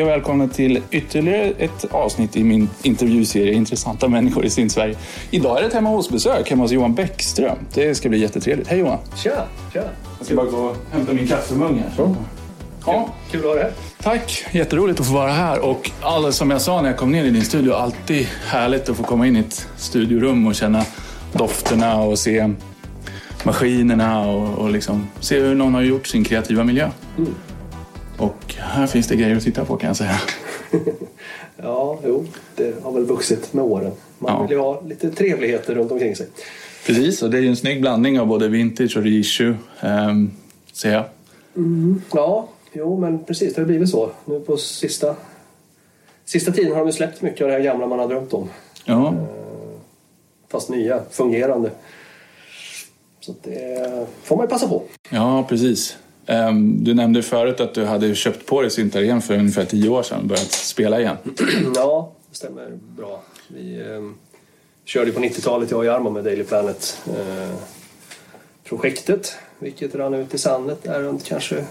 Hej och välkomna till ytterligare ett avsnitt i min intervjuserie Intressanta människor i Sverige. Idag är det ett hemma hos-besök hemma hos Johan Bäckström. Det ska bli jättetrevligt. Hej Johan! Tja, tja. Jag ska bara gå och hämta min kaffemugg här. Så. Ja, Kul att ha dig här. tack! Jätteroligt att få vara här. Och alla, som jag sa när jag kom ner i din studio, alltid härligt att få komma in i ett studiorum och känna dofterna och se maskinerna och, och liksom se hur någon har gjort sin kreativa miljö. Och här finns det grejer att titta på kan jag säga. Ja, jo, det har väl vuxit med åren. Man Ja. vill ju ha lite trevligheter runt omkring sig. Precis, och det är ju en snygg blandning av både vintage och reissue, um, ser jag. Ja, jo, men precis. Det har blivit så. Nu på sista, sista tiden har de släppt mycket av det här gamla man har drömt om. Ja, Fast nya, fungerande. Så det får man ju passa på. ja precis. Ehm, du nämnde förut att du hade köpt på dig syntar igen för ungefär tio år sedan och börjat spela igen. Ja, det stämmer bra. Vi eh, körde på 90-talet, jag och Jarmo med Daily Planet eh, vilket rann ut i sandet där runt kanske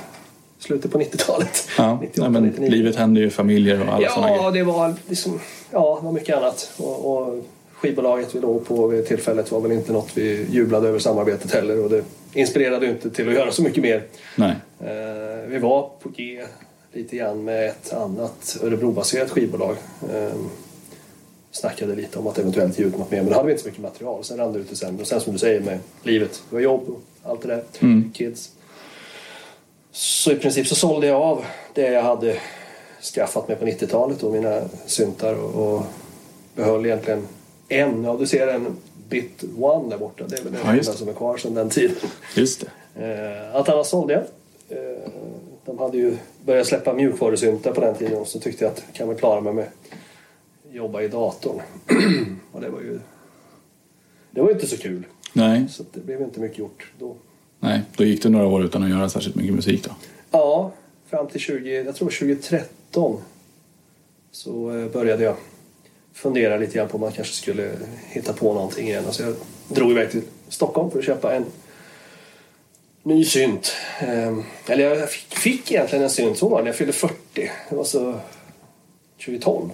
slutet på 90-talet. Ja, 98, nej, men 99. livet händer ju, familjer och alla sådana Ja, grejer. det var liksom, ja, det var mycket annat. Och, och skivbolaget vi låg på vid tillfället var väl inte något vi jublade över samarbetet heller och det inspirerade inte till att göra så mycket mer. Nej. Eh, vi var på G lite grann med ett annat Örebrobaserat skivbolag. Eh, snackade lite om att eventuellt ge ut något mer men då hade vi inte så mycket material. Sen rann det ut i sämre. Och sen som du säger med livet, det var jobb och allt det där. Mm. Kids. Så i princip så sålde jag av det jag hade skaffat mig på 90-talet och mina syntar och, och behöll egentligen en, ja du ser en Bit One där borta. Det är väl den Ja, enda som är kvar sedan den tiden. Just det. Eh, allt annat sålde jag. Eh, de hade ju börjat släppa mjukvarusyntar på den tiden och så tyckte jag att kan väl klara mig med jobba i datorn. och det var ju det var inte så kul. Nej, Så att det blev inte mycket gjort då. nej, då gick det några år utan att göra särskilt mycket musik då. Ja, fram till 20, jag tror 2013 så eh, började jag fundera lite grann på om man kanske skulle hitta på någonting igen. Alltså jag drog iväg till Stockholm för att köpa en ny synt. Ehm, Eller jag fick, fick egentligen en synt, så var det när jag fyllde 40. Det var så 2012.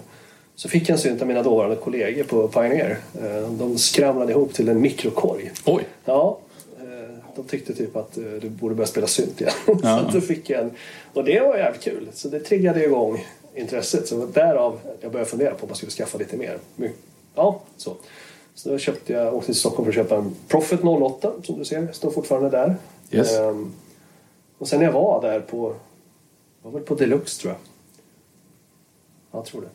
Så fick jag en synt av mina dåvarande kollegor på Pioneer. Eh, De skramlade ihop till en mikrokorg. Oj! Ja, eh, de tyckte typ att eh, du borde börja spela synt igen. Ja. så då fick jag en, och det var jävligt kul. Så det triggade igång intresset. Så därav jag började fundera på om man skulle skaffa lite mer. Ja, så. Så då köpte jag, åkte till Stockholm för att köpa en Profit 08 som du ser, står fortfarande där. Yes. Ehm, och sen när jag var där på, var väl på Deluxe tror jag. Ja, jag tror det.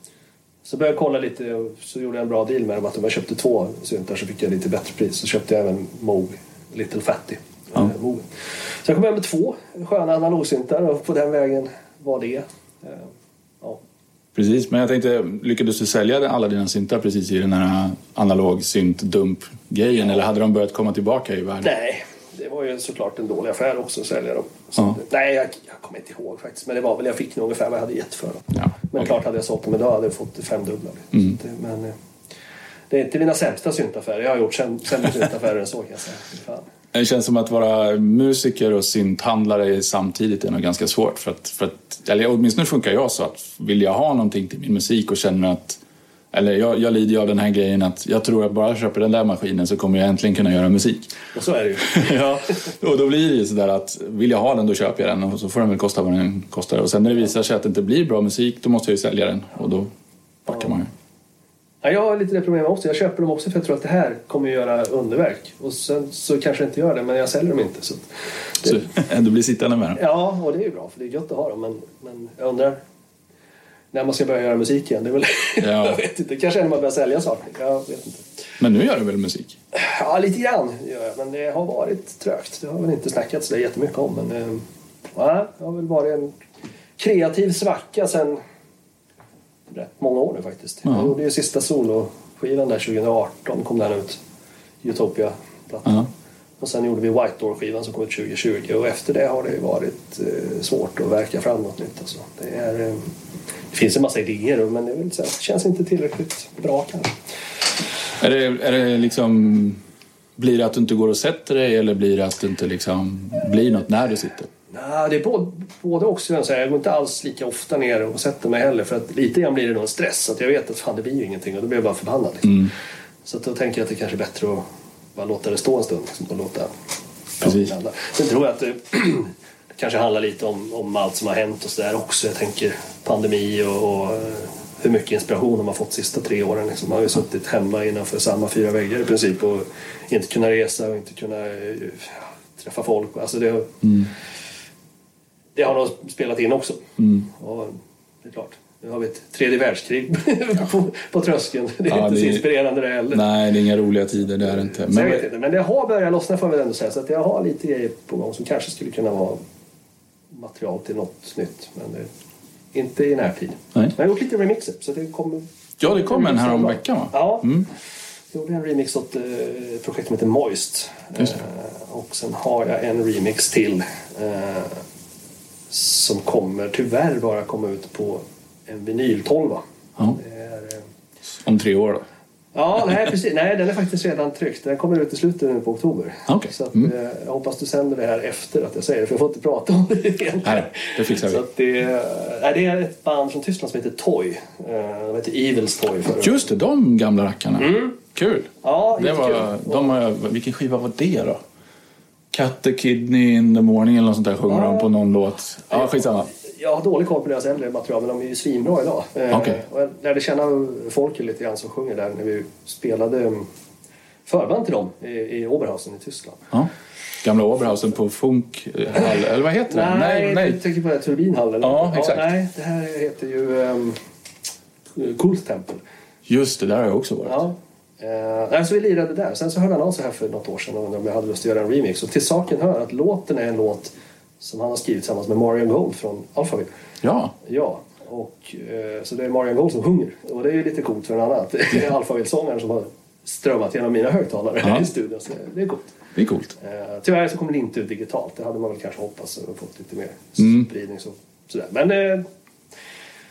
Så började jag kolla lite och så gjorde jag en bra deal med dem att om jag köpte två syntar så fick jag lite bättre pris. Så köpte jag även Moog Little Fatty. Ja. eh, Moog. Så jag kom hem med två sköna analogsyntar och på den vägen var det. Eh, Ja. Precis, men jag tänkte, lyckades du sälja alla dina syntar precis i den här analog synt dump grejen eller hade de börjat komma tillbaka i världen? Nej, det var ju såklart en dålig affär också att sälja dem. Ja. Nej, jag, jag kommer inte ihåg faktiskt. Men det var väl, jag fick nog ungefär vad jag hade gett för dem. Ja, Men okej. klart hade jag sålt dem idag hade jag fått det femdubbla. Mm. Det, men eh, det är inte mina sämsta syntaffärer. Jag har gjort säm- sämre syntaffärer än så kan jag säga. Fan. Det känns som att vara musiker och synthandlare samtidigt är nog ganska svårt. För att, för att, eller åtminstone funkar jag så att vill jag ha någonting till min musik och känner att eller jag, jag lider ju av den här grejen att jag tror att bara jag köper den där maskinen så kommer jag äntligen kunna göra musik. Och så är det ju. ja, och då blir det ju sådär att vill jag ha den då köper jag den och så får den väl kosta vad den kostar. Och sen när det visar sig att det inte blir bra musik då måste jag ju sälja den och då backar man ju. Ja, jag har lite det problemet också. Jag köper dem också för jag tror att det här kommer att göra underverk. Och sen så kanske jag inte gör det, men jag säljer dem inte. Så att Så ändå blir sittande med den. Ja, och det är ju bra för det är gött att ha dem. Men, men jag undrar när man ska börja göra musik igen. Det är väl, Ja. jag vet inte. Kanske när man börjar sälja saker. Jag vet inte. Men nu gör du väl musik? Ja, lite grann gör jag. Men det har varit trögt. Det har väl inte snackats så jättemycket om. Men eh, ja, det har väl varit en kreativ svacka sen rätt många år nu faktiskt. Ja. Jag gjorde ju sista soloskivan där 2018 kom den ut. Utopia-plattan. Ja. Och sen gjorde vi White Door-skivan som kom ut 2020 och efter det har det varit eh, svårt att verka fram något nytt. Alltså. Det, är, eh, det finns en massa idéer men det, så här, det känns inte tillräckligt bra kanske. Är det, är det liksom... Blir det att du inte går och sätter dig eller blir det att du inte liksom blir något när du sitter? Nej, det är både, både också. Så jag går inte alls lika ofta ner och sätter mig heller. För att lite grann blir det nog en stress. Att jag vet att fan, det blir ju ingenting och då blir jag bara förbannad. Liksom. Mm. Så att då tänker jag att det kanske är bättre att bara låta det stå en stund. Liksom, och låta, Precis. Ja. Sen tror jag att det, det kanske handlar lite om, om allt som har hänt och sådär också. Jag tänker pandemi och, och eh, hur mycket inspiration de har fått de sista tre åren. Liksom. Man har ju suttit hemma innanför samma fyra väggar i princip och inte kunnat resa och inte kunnat eh, träffa folk. Alltså det, Mm. Det har nog spelat in också. Mm. Och det är klart, nu har vi ett tredje världskrig på, på tröskeln. Det är Ja, inte så det är- inspirerande det heller. Nej, det är inga roliga tider, det är det inte. Så jag Men, vet inte, men det har börjat lossna får jag väl ändå säga. Så att jag har lite grejer på gång som kanske skulle kunna vara material till något nytt. Men det, inte i närtid. Nej. Men jag har gjort lite remixer. Så det kommer... ja, det kom en här om veckan va? Ja, Mm. jag gjorde en remix åt eh, ett projekt som heter Moist. Eh, och sen har jag en remix till eh, som kommer tyvärr bara komma ut på en vinyltolva. Ja. Är, eh, Om tre år då? Ja, nej precis. Nej, den är faktiskt redan tryckt. Den kommer ut i slutet nu på oktober. Okej. Så att, Mm. eh, jag hoppas du sänder det här efter att jag säger det, för jag får inte prata om det egentligen. Nej, det fixar vi. Så det, nej, det är ett band från Tyskland som heter Toy. Eh, De heter Evils Toy. För Just det, de gamla rackarna. Kul! Ja, Det var, de vilken skiva var det då? Cut the kidney in the morning eller något sånt där sjunger Ja. de på någon låt. Ja, skitsamma. Jag har dålig koll på deras äldre material, men de är ju svinbra idag. Eh, Okej. Och jag lärde känna folket lite grann som sjunger där när vi spelade mm, förband till dem i, Oberhausen i Tyskland. Ja. Gamla Oberhausen på Funk... eh, eller vad heter det? Nej, nej. du tänker på det här Turbinhallen? Ja, exakt. nej, det här heter ju um, Kulttempel. Just det, där har jag också varit. Ja. Eh, nej, så vi lirade där. Sen så hörde han av sig här för något år sedan och undrade om jag hade lust att göra en remix. Och till saken hör att låten är en låt som han har skrivit tillsammans med Marion Gold från Alphaville. Ja, Ja, och, eh, så det är Marion Gold som sjunger. Och det är ju lite coolt för en annan. att Det är Alphaville-sångaren som har strömmat genom mina högtalare Ja. i studion. Så det är coolt. det är coolt. Eh, tyvärr så kommer det inte ut digitalt. Det hade man väl kanske hoppats och fått lite mer Mm. spridning. Så, sådär. Men eh,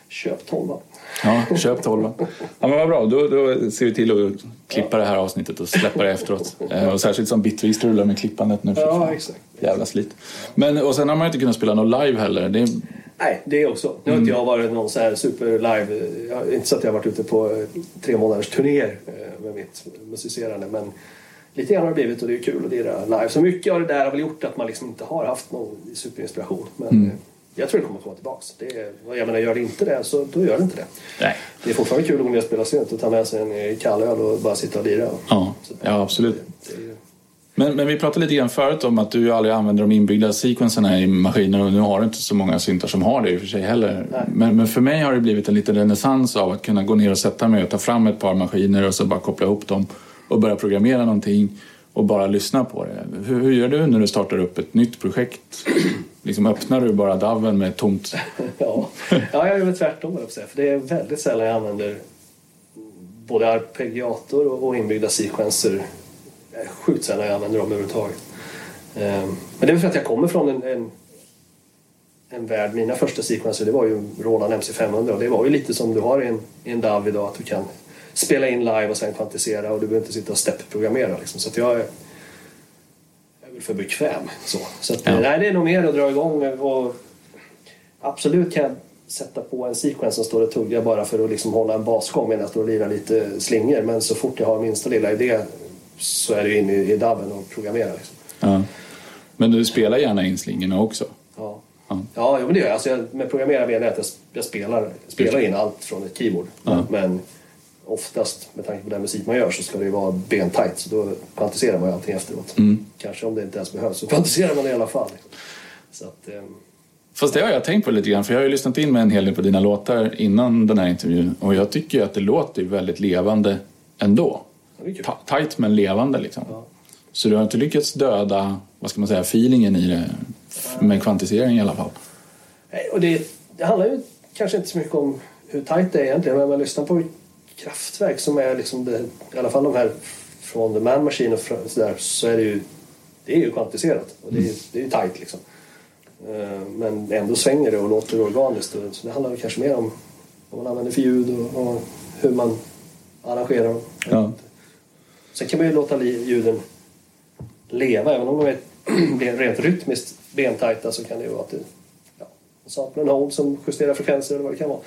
köp tolvan. Ja, köp tolvan. Ja, men vad bra. Då, då ser vi till att klippa det här avsnittet och släppa det efteråt. Eh, Och särskilt som bitvis strular med klippandet nu. Ja, exakt. Jävla slit. Men, och sen har man inte kunnat spela något live heller. Det är, Nej, det också. Nu har Mm. inte jag varit någon så här super live. Jag har inte så att jag har varit ute på eh, tre månaders turnéer eh, med mitt musicerande. Men lite grann har det blivit och det är kul att lira live. Så mycket av det där har väl gjort att man liksom inte har haft någon superinspiration. Men Mm. Jag tror det kommer komma tillbaks. Det är, jag menar, gör det inte det så då gör det inte det. nej. Det är fortfarande kul att gå ner och spela synt och ta med sig en eh, kall öl och bara sitta och lira. Ja, Så ja absolut. Det, det Men, men vi pratade lite grann förut om att du aldrig använder de inbyggda sequenserna i maskiner och nu har du inte så många syntar som har det i och för sig heller. Men, men för mig har det blivit en liten renässans av att kunna gå ner och sätta mig och ta fram ett par maskiner och så bara koppla ihop dem och börja programmera någonting och bara lyssna på det. Hur, hur gör du när du startar upp ett nytt projekt? Liksom öppnar du bara daven med tomt... Ja, ja jag gör väl tvärtom höll jag på att säga. För det är väldigt sällan jag använder både arpeggiator och inbyggda sequencer. Det är Sjukt sällan jag använder dem överhuvudtaget. Eh, men det är väl för att jag kommer från en, en, en värld. Mina första sequencer det var ju Roland MC500 och det var ju lite som du har i en, i en DAV idag. Att du kan spela in live och sen kvantisera och du behöver inte sitta och step-programmera. Liksom. Så att jag är, jag är väl för bekväm. Så, så att, Ja. nej, det är nog mer att dra igång och Absolut kan jag sätta på en sequence som står och tuggar bara för att liksom hålla en basgång medan jag står och lirar lite slingor. Men så fort jag har minsta lilla idé så är det ju inne i, i dabben och programmera. Liksom. Ja. Men du spelar gärna in slingorna också? Ja. Ja. Ja, men det gör jag. Alltså, jag med programmera menar jag att jag, jag spelar, spelar in allt från ett keyboard. Ja. Men oftast, med tanke på den musik man gör, så ska det ju vara bentajt. Så då kvantiserar man ju allting efteråt. Mm. Kanske om det inte ens behövs, så kvantiserar man i alla fall. Så att, ehm, Fast det har jag tänkt på lite grann, för jag har ju lyssnat in med en hel del på dina låtar innan den här intervjun och jag tycker ju att det låter väldigt levande ändå. ja, Tajt men levande liksom. Ja. Så du har inte lyckats döda, vad ska man säga, feelingen i det med kvantisering i alla fall. Nej, Och det, det handlar ju kanske inte så mycket om hur tajt det är egentligen. Men när man lyssnar på kraftverk som är liksom det, i alla fall de här från The Man Machine och fra- så, är det ju, det är ju kvantiserat. Och det, är, det är ju tajt liksom. Eh, Men ändå svänger det och låter organiskt. Så det handlar kanske mer om vad man använder för ljud och, och hur man arrangerar dem. Ja. Sen kan man ju låta ljuden leva även om de är rent rytmiskt bentajta så kan det ju vara att det ja, samplar en hold som justerar frekvenser eller vad det kan vara.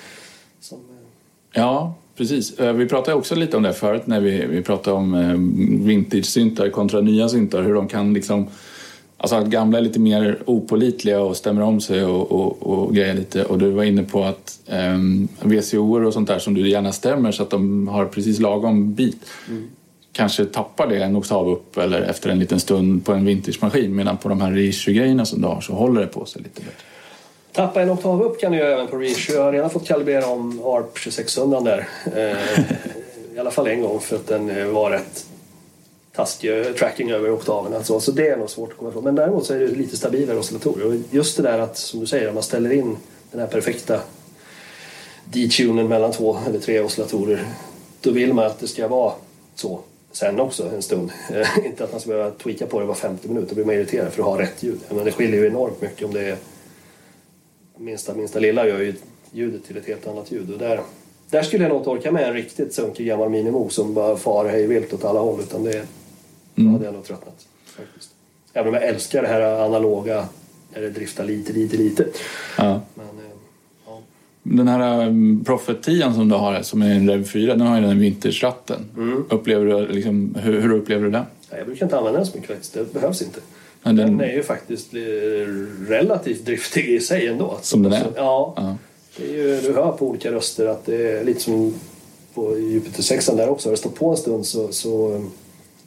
Som, eh, Ja, precis. Eh, Vi pratade också lite om det förut när vi, vi pratade om eh, vintage-syntar kontra nya syntar. Hur de kan liksom... Alltså att gamla är lite mer opålitliga och stämmer om sig och, och, och grejer lite. Och du var inne på att um, VCO och sånt där som du gärna stämmer så att de har precis lagom bit. Kanske tappar det en oktav upp eller efter en liten stund på en vintage-maskin. Medan på de här reissue-grejerna som du har så håller det på sig lite bättre. Tappa en oktav upp kan du göra även på Reach. Jag har redan fått kalibrera om ARP 2600 där. Eh, I alla fall en gång för att den eh, var rätt taskig eh, tracking över oktaven. Alltså, så det är nog svårt att komma ifrån. Men däremot så är det lite stabilare oscillatorer. Och just det där att, som du säger, om man ställer in den här perfekta detunen mellan två eller tre oscillatorer. Då vill man att det ska vara så sen också en stund. Inte att man ska behöva tweaka på det var 50 minuter. Då blir man irriterad för att ha rätt ljud. Men det skiljer ju enormt mycket om det är minsta, minsta lilla gör ju ljudet till ett helt annat ljud. Och där, där skulle jag nog inte orka med en riktigt sunkig gammal Minimo som bara far hej vilt åt alla håll. Utan det, då hade jag nog tröttnat. Faktiskt. Även om jag älskar det här analoga när det driftar lite, lite, lite. Ja. Men, eh, ja. Den här um, 10 som du har som är en Rev 4, den har ju den vintage-ratten. Upplever du, liksom, hur, hur upplever du den? Jag brukar inte använda den så mycket faktiskt. Det behövs inte. Men den- Den är ju faktiskt eh, relativt driftig i sig ändå. Som den är? Så, ja. Ja. Det är ju, du hör på olika röster att det är lite som på Jupiter 6 där också. Har det stått på en stund så, så um,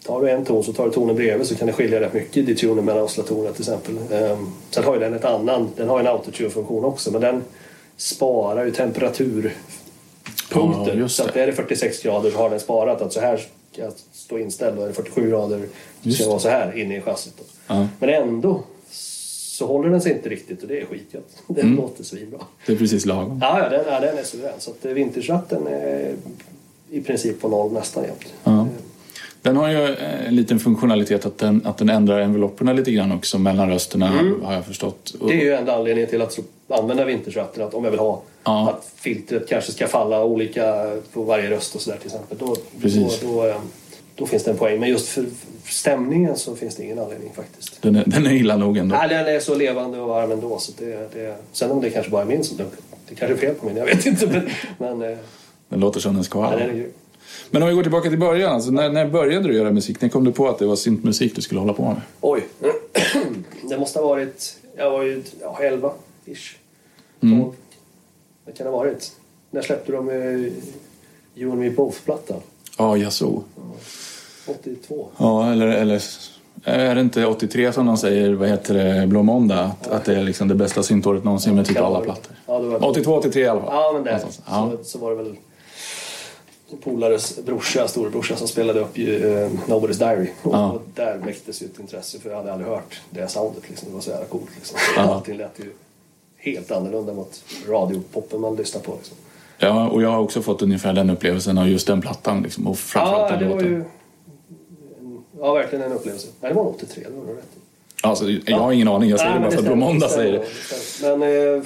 tar du en ton så tar du tonen bredvid så kan det skilja rätt mycket i detunen mellan oscillatorerna till exempel. Um, sen har ju den ett annan, den har en autotune-funktion också men den sparar ju temperaturpunkter. Ja, så att det. är det 46 grader så har den sparat att så här ska jag stå inställd och är det 47 grader så ska jag vara så här inne i chassit. Ja. Men ändå så håller den sig inte riktigt och det är skitgött. Den Mm. låter svinbra. Det är precis lagom. Ja, ja den, ja, den är suverän. Så att eh, är i princip på noll nästan jämt. Ja. Den har ju eh, en liten funktionalitet att den, att den ändrar envelopperna lite grann också mellan rösterna har jag förstått. Det är ju enda anledningen till att använda vintersratten. Att om jag vill ha Ja. att filtret kanske ska falla olika på varje röst och sådär till exempel. Då, Precis. Då, då, eh, då finns det en poäng. Men just för stämningen så finns det ingen anledning faktiskt. den, är, den är illa nog ändå. Nej, den är så levande och varm ändå. Så det, det, sen om det kanske bara är min som dunkar. Det kanske är fel på min, jag vet inte. Men, men eh, Den låter som den ska. ja, den. Men om vi går tillbaka till början. Alltså, när, när började du göra musik? När kom du på att det var syntmusik du skulle hålla på med? Oj. det måste ha varit... Jag var ju ja, 11 ish. Mm. 12. Vad kan det ha varit? När släppte de eh, You and Me Both-plattan? Ja, jaså. 82. Ja, eller, eller är det inte 83 som de säger, vad heter det, Blå Måndag? Att, att det är liksom det bästa syntåret någonsin med typ alla plattor. Ja, det var 82, 83 i alla fall. Ja, men det. Någonstans. Ja. Så, så var det väl polares brorsa, storebrorsa som spelade upp ju, eh, Nobody's Diary. Och, Ja. och där väcktes ju ett intresse för jag hade aldrig hört det soundet. Liksom. Det var så jävla coolt. Liksom. Ja. Allting lät ju helt annorlunda mot radiopoppen man lyssnar på. Liksom. Ja, och jag har också fått ungefär den upplevelsen av just den plattan. Liksom, och framförallt Ja, den låten. ju ja, verkligen en upplevelse. Nej, det var 83, det var rätt. Alltså, jag har ingen aning, jag säger Nej, det bara för att Blå stämmer, Måndag det säger det. Men eh,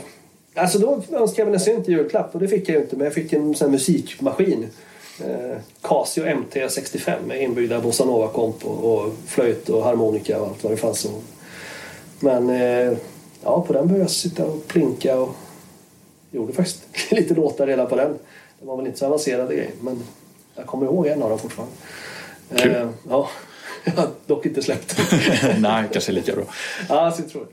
alltså då önskade jag mig en synt i julklapp och det fick jag ju inte. Men jag fick en sån musikmaskin. Eh, Casio MT65 med inbyggda bossanova-komp och, och flöjt och harmonika och allt vad det fanns. Och, men eh, ja, på den började jag sitta och plinka och gjorde faktiskt lite låtar redan på den. Det var väl inte så avancerade grejer men jag kommer ihåg en av dem fortfarande. Kul. Eh, ja, jag har dock inte släppt den. Nej, kanske lika bra. Ja, så jag tror.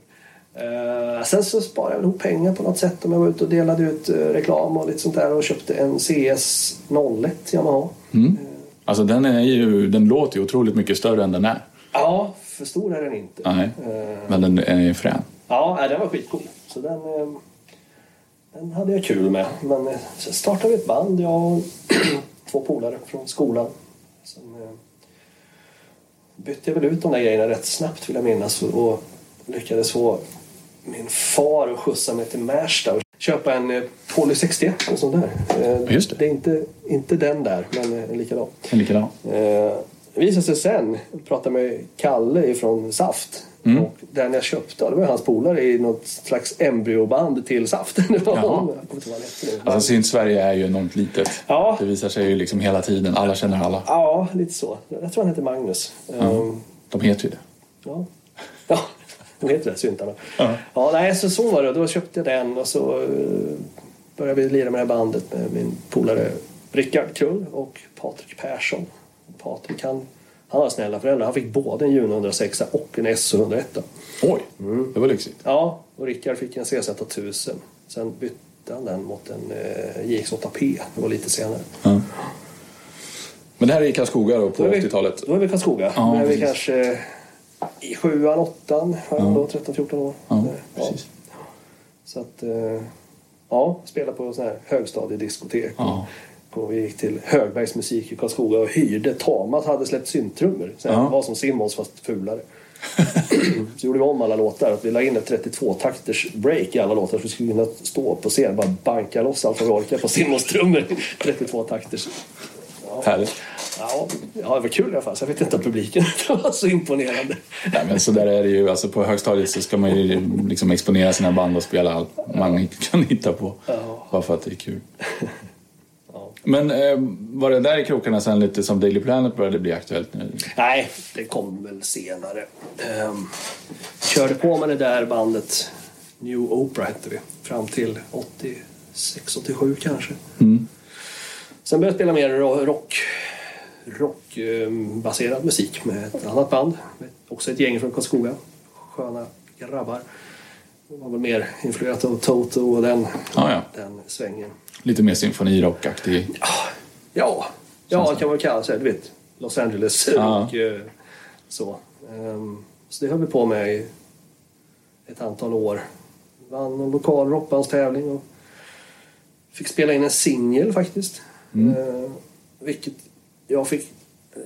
Eh, sen så sparade jag ihop pengar på något sätt om jag var ute och delade ut eh, reklam och lite sånt där och köpte en CS 01 Yamaha. Mm. Alltså den, är ju, den låter ju otroligt mycket större än den är. Ja, för stor är den inte. Nej, Eh, men den är frän. ja, den var skitcool. Så den, eh, den hade jag kul med. Men eh, sen startade vi ett band, jag och två polare från skolan. Eh, bytte jag väl ut de där grejerna rätt snabbt vill jag minnas och, lyckades få min far att skjutsa mig till Märsta och köpa en Poly 61 en sån där. Eh, Just det. det är inte, inte den där, men eh, en likadan. En likadan. Eh, det visade sig sen, jag pratade med Kalle ifrån Saft. Mm. Och den jag köpte, det var hans polare i något slags embryoband till Saft. Det var honom. Alltså synt-Sverige är ju enormt litet. Ja. Det visar sig ju liksom hela tiden. Alla känner alla. Ja, lite så. Jag tror han hette Magnus. Ja. Ehm, De heter ju det. Ja. ja, De heter det, syntarna. Ja. Ja, nej, så, så var det. Då köpte jag den och så eh, började vi lira med det här bandet med min polare Rickard Krull och Patrik Persson. Patrik han, han har snälla föräldrar. Han fick både en Juno 106 och en SO101. Oj, det var lyxigt. Ja, och Rickard fick en CZ 1000. Sen bytte han den mot en eh, JX8P. Det var lite senare. Ja. Men det här är i Karlskoga då på Då är vi- 80-talet? Då är vi i Karlskoga. Ja, då är vi kanske i sjuan, åttan, var jag då, 13-14 år. Ja, Eh, precis. Så att, eh, ja, spela på sån här högstadiediskotek. Ja. Och vi gick till Högbergs musik i Karlskoga och hyrde. Tamat hade släppt syntrummor. Så Ja. Det var som Simmons fast fulare. så gjorde vi om alla låtar. Att vi la in ett 32-takters break i alla låtar så vi skulle kunna stå på scen och bara banka loss allt vad vi orkar på Simmons-trummor. 32-takters. Härligt. Ja, ja, det var kul i alla fall. Så jag vet inte om publiken det var så imponerande. Nej, men så där är det ju. Alltså på högstadiet så ska man ju liksom exponera sina band och spela allt man kan hitta på. Ja. Bara för att det är kul. Men eh, var det där i krokarna sen lite som Daily Planet började bli aktuellt nu? Nej, det kom väl senare. Um, körde på med det där bandet New Opera hette vi. Fram till 86, 87 kanske. Sen började jag spela mer ro- rock, rockbaserad musik med ett annat band. Också ett gäng från Karlskoga. Sköna grabbar. Det var väl mer influerat av Toto och den, Ja, ja. den svängen. Lite mer symfonirockaktig. Ja, ja kan man kalla sig. Du vet, Los Angeles Ja. och eh, så. Ehm, så det höll vi på med i ett antal år. Vann en lokal rockbandstävling och fick spela in en singel faktiskt. Ehm, vilket jag fick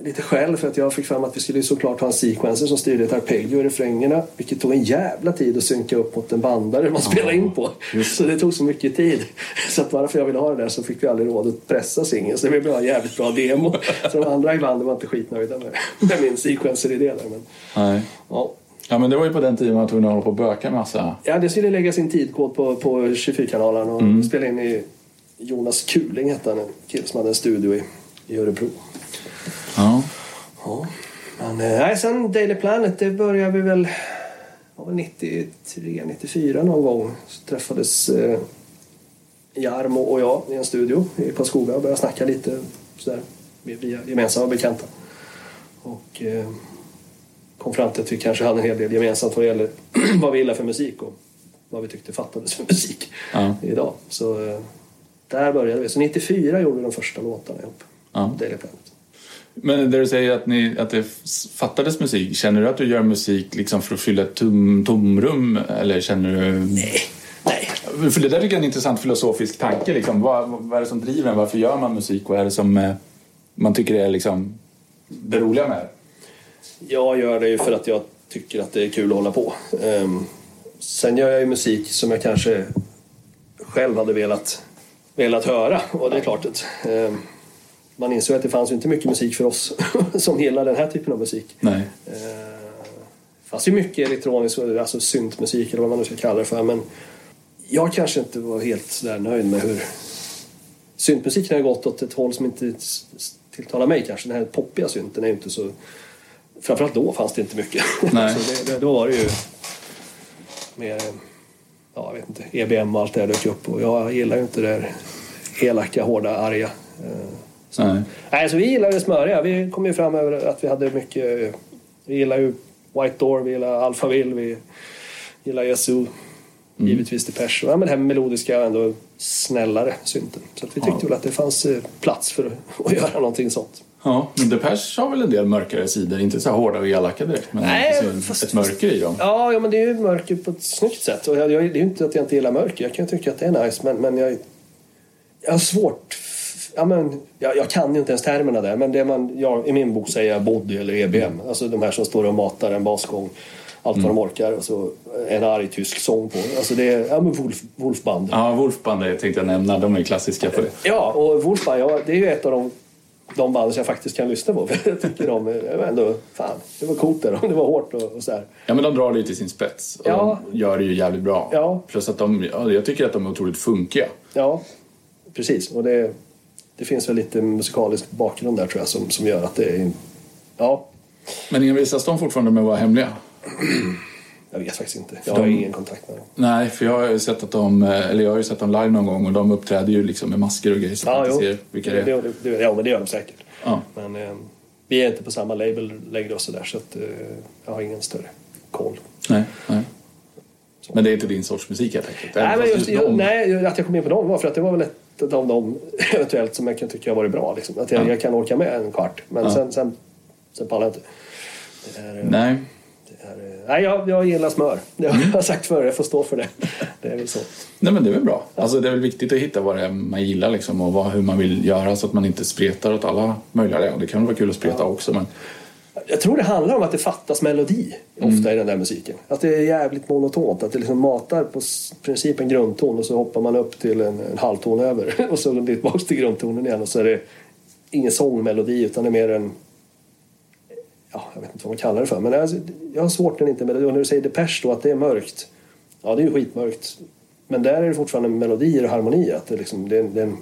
lite skäll för att jag fick fram att vi skulle såklart ha en sequencer som styrde ett arpeggio i refrängerna. Vilket tog en jävla tid att synka upp mot en bandare man spelade in på. Så det tog så mycket tid. Så att bara för att jag ville ha det där så fick vi aldrig råd att pressa singeln. Så det blev en jävligt bra demo. Så de andra i bandet var inte skitnöjda med, med min sequencer-idé där. Men, Nej. ja. Ja, men det var ju på den tiden man tvungen att hålla på och böka massa. ja, det skulle lägga sin tidkod på, på 24-kanalen och spela in i Jonas Kuling hette han, en kille som hade en studio i, i Örebro. Ja. Ja. Men eh, nej, sen Daily Planet, det började vi väl var väl 93, 94 någon gång. Så träffades eh, Jarmo och jag i en studio i Karlskoga och började snacka lite sådär via gemensamma bekanta. Och eh, kom fram till att vi kanske hade en hel del gemensamt vad det gäller vad vi gillar för musik och vad vi tyckte fattades för musik Ja. idag. Så eh, där började vi. Så 94 gjorde vi de första låtarna ihop. Ja. Daily Planet. Men där du säger att, ni, att det fattades musik, känner du att du gör musik liksom för att fylla ett tom, tomrum? Eller känner du... Nej. För det där tycker jag är en intressant filosofisk tanke. Liksom. Vad, vad är det som driver en? Varför gör man musik? Vad är det som eh, man tycker är liksom, det roliga med det? Jag gör det ju för att jag tycker att det är kul att hålla på. Ehm, sen gör jag ju musik som jag kanske själv hade velat, velat höra. Och det är klart att ehm, man insåg att det fanns inte mycket musik för oss som gillar den här typen av musik. Nej. Eh, fanns ju mycket elektronisk, alltså syntmusik eller vad man nu ska kalla det för. Men jag kanske inte var helt sådär nöjd med hur syntmusiken har gått åt ett håll som inte tilltalar mig kanske. Den här poppiga synten är ju inte så... Framförallt då fanns det inte mycket. Nej. så det, det, då var det ju mer, ja jag vet inte, EBM och allt det där dök upp. Och jag gillar ju inte det där elaka, hårda, arga. Eh, Nej. Nej, så vi gillar det smöriga. Vi kom ju fram över att vi hade mycket... Vi gillar ju White Door, vi gillar Alphaville, vi gillar Yazoo. Givetvis Depeche. Ja, men det här melodiska ändå snällare synten. Så att vi tyckte Ja. väl att det fanns eh, plats för att, göra någonting sånt. Ja, men Depeche har väl en del mörkare sidor. Inte så hårda och elaka direkt, men Nej, fast- ett mörker i dem. Ja, ja men det är ju mörker på ett snyggt sätt. Och jag, jag, det är ju inte att jag inte gillar mörker. Jag kan tycka att det är nice. Men, men jag, jag har svårt... Ja, men, jag, jag kan ju inte ens termerna där. Men det man, jag, i min bok säger jag body eller EBM. Alltså de här som står och matar en basgång. Allt vad de orkar. Och så en arg tysk sång på. Alltså det är ja, men Wolf, Wolfband. Ja. Ja, Wolfband det tänkte jag nämna. De är klassiska på det. och Wolfband, ja, det är ju ett av de, de band som jag faktiskt kan lyssna på. Jag tycker de är ändå... Fan, det var coolt där. Det var hårt och, och så här. Ja, men de drar det ju till sin spets. Och Ja. de gör det ju jävligt bra. Ja. Plus att de, ja, jag tycker att de är otroligt funkiga. Ja, precis. Och det, det finns väl lite musikalisk bakgrund där tror jag som, som gör att det är... Ja, Men envisas de fortfarande med att vara hemliga? Jag vet faktiskt inte. Jag har de- ingen kontakt med dem. Nej, för jag har ju sett att de, eller jag har ju sett dem live någon gång och de uppträder ju liksom med masker och grejer så att man ser vilka det är. det, det, Ja, men det gör de säkert. Ja. Men eh, vi är inte på samma label längre och sådär så att eh, jag har ingen större koll. Nej, nej. Men det är inte din sorts musik helt enkelt? Nej, men just, jag, nej, att jag kom in på dem var för att det var väl ett av dem eventuellt som jag kan tycka har varit bra. Liksom. Att jag, Ja. jag kan orka med en kvart. Men Ja. sen, sen, sen pallar jag inte. Det är, eh, Nej. är, eh, nej, jag, jag gillar smör. Det har jag sagt förr, jag får stå för det. Det är väl så. Nej men det är väl bra. Alltså det är väl viktigt att hitta vad det är man gillar liksom och vad, hur man vill göra så att man inte spretar åt alla möjliga. Det kan vara kul att spreta också men Jag tror det handlar om att det fattas melodi ofta i den där musiken. Att det är jävligt monotont. Att det liksom matar på princip en grundton och så hoppar man upp till en, en halvton över och så tillbaka till grundtonen igen och så är det ingen sångmelodi utan det är mer en ja, jag vet inte vad man kallar det för. Men alltså, jag har svårt när det inte är melodi. Och när du säger Depeche då, att det är mörkt. Ja, det är ju skitmörkt. Men där är det fortfarande melodier och harmoni. Att det, liksom, det, är, det är en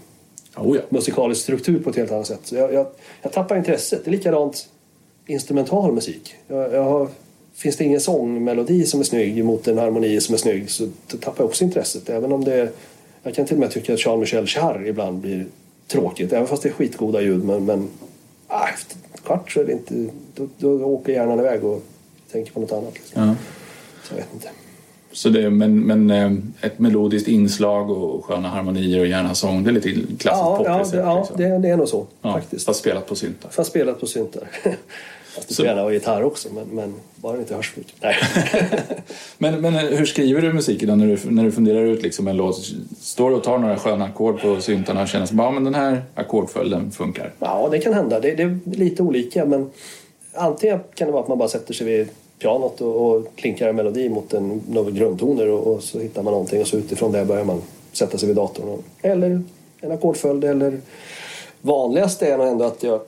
oh ja. musikalisk struktur på ett helt annat sätt. Så jag, jag, jag tappar intresset. Det är likadant instrumental musik. Jag, jag har, finns det ingen sångmelodi som är snygg mot en harmoni som är snygg så tappar jag också intresset. Även om det är, jag kan till och med tycka att Jean-Michel Jarre ibland blir tråkigt. Även fast det är skitgoda ljud. Men, men ah, efter en kvart så är det inte... Då, då åker hjärnan iväg och tänker på något annat. Liksom. ja. Så jag vet inte. Så det, men, men eh, ett melodiskt inslag och sköna harmonier och gärna sång, det är lite klassiskt Ja, ja, poprecept. det, ja liksom. det, det är nog så ja, faktiskt. Fast spelat på syntar. Fast spelat på syntar. Fast Så- får gärna vara gitarr också, men, men bara det inte hörs för. Nej. Men, men hur skriver du musiken då när du, när du funderar ut liksom en låt? Står du och tar några sköna ackord på syntarna och känner att ja, men den här ackordföljden funkar? ja, det kan hända. Det, det är lite olika, men antingen kan det vara att man bara sätter sig vid pianot och, och klinkar en melodi mot en, några grundtoner och, och så hittar man någonting och så utifrån det börjar man sätta sig vid datorn. Och, eller en ackordföljd eller vanligast är nog ändå att jag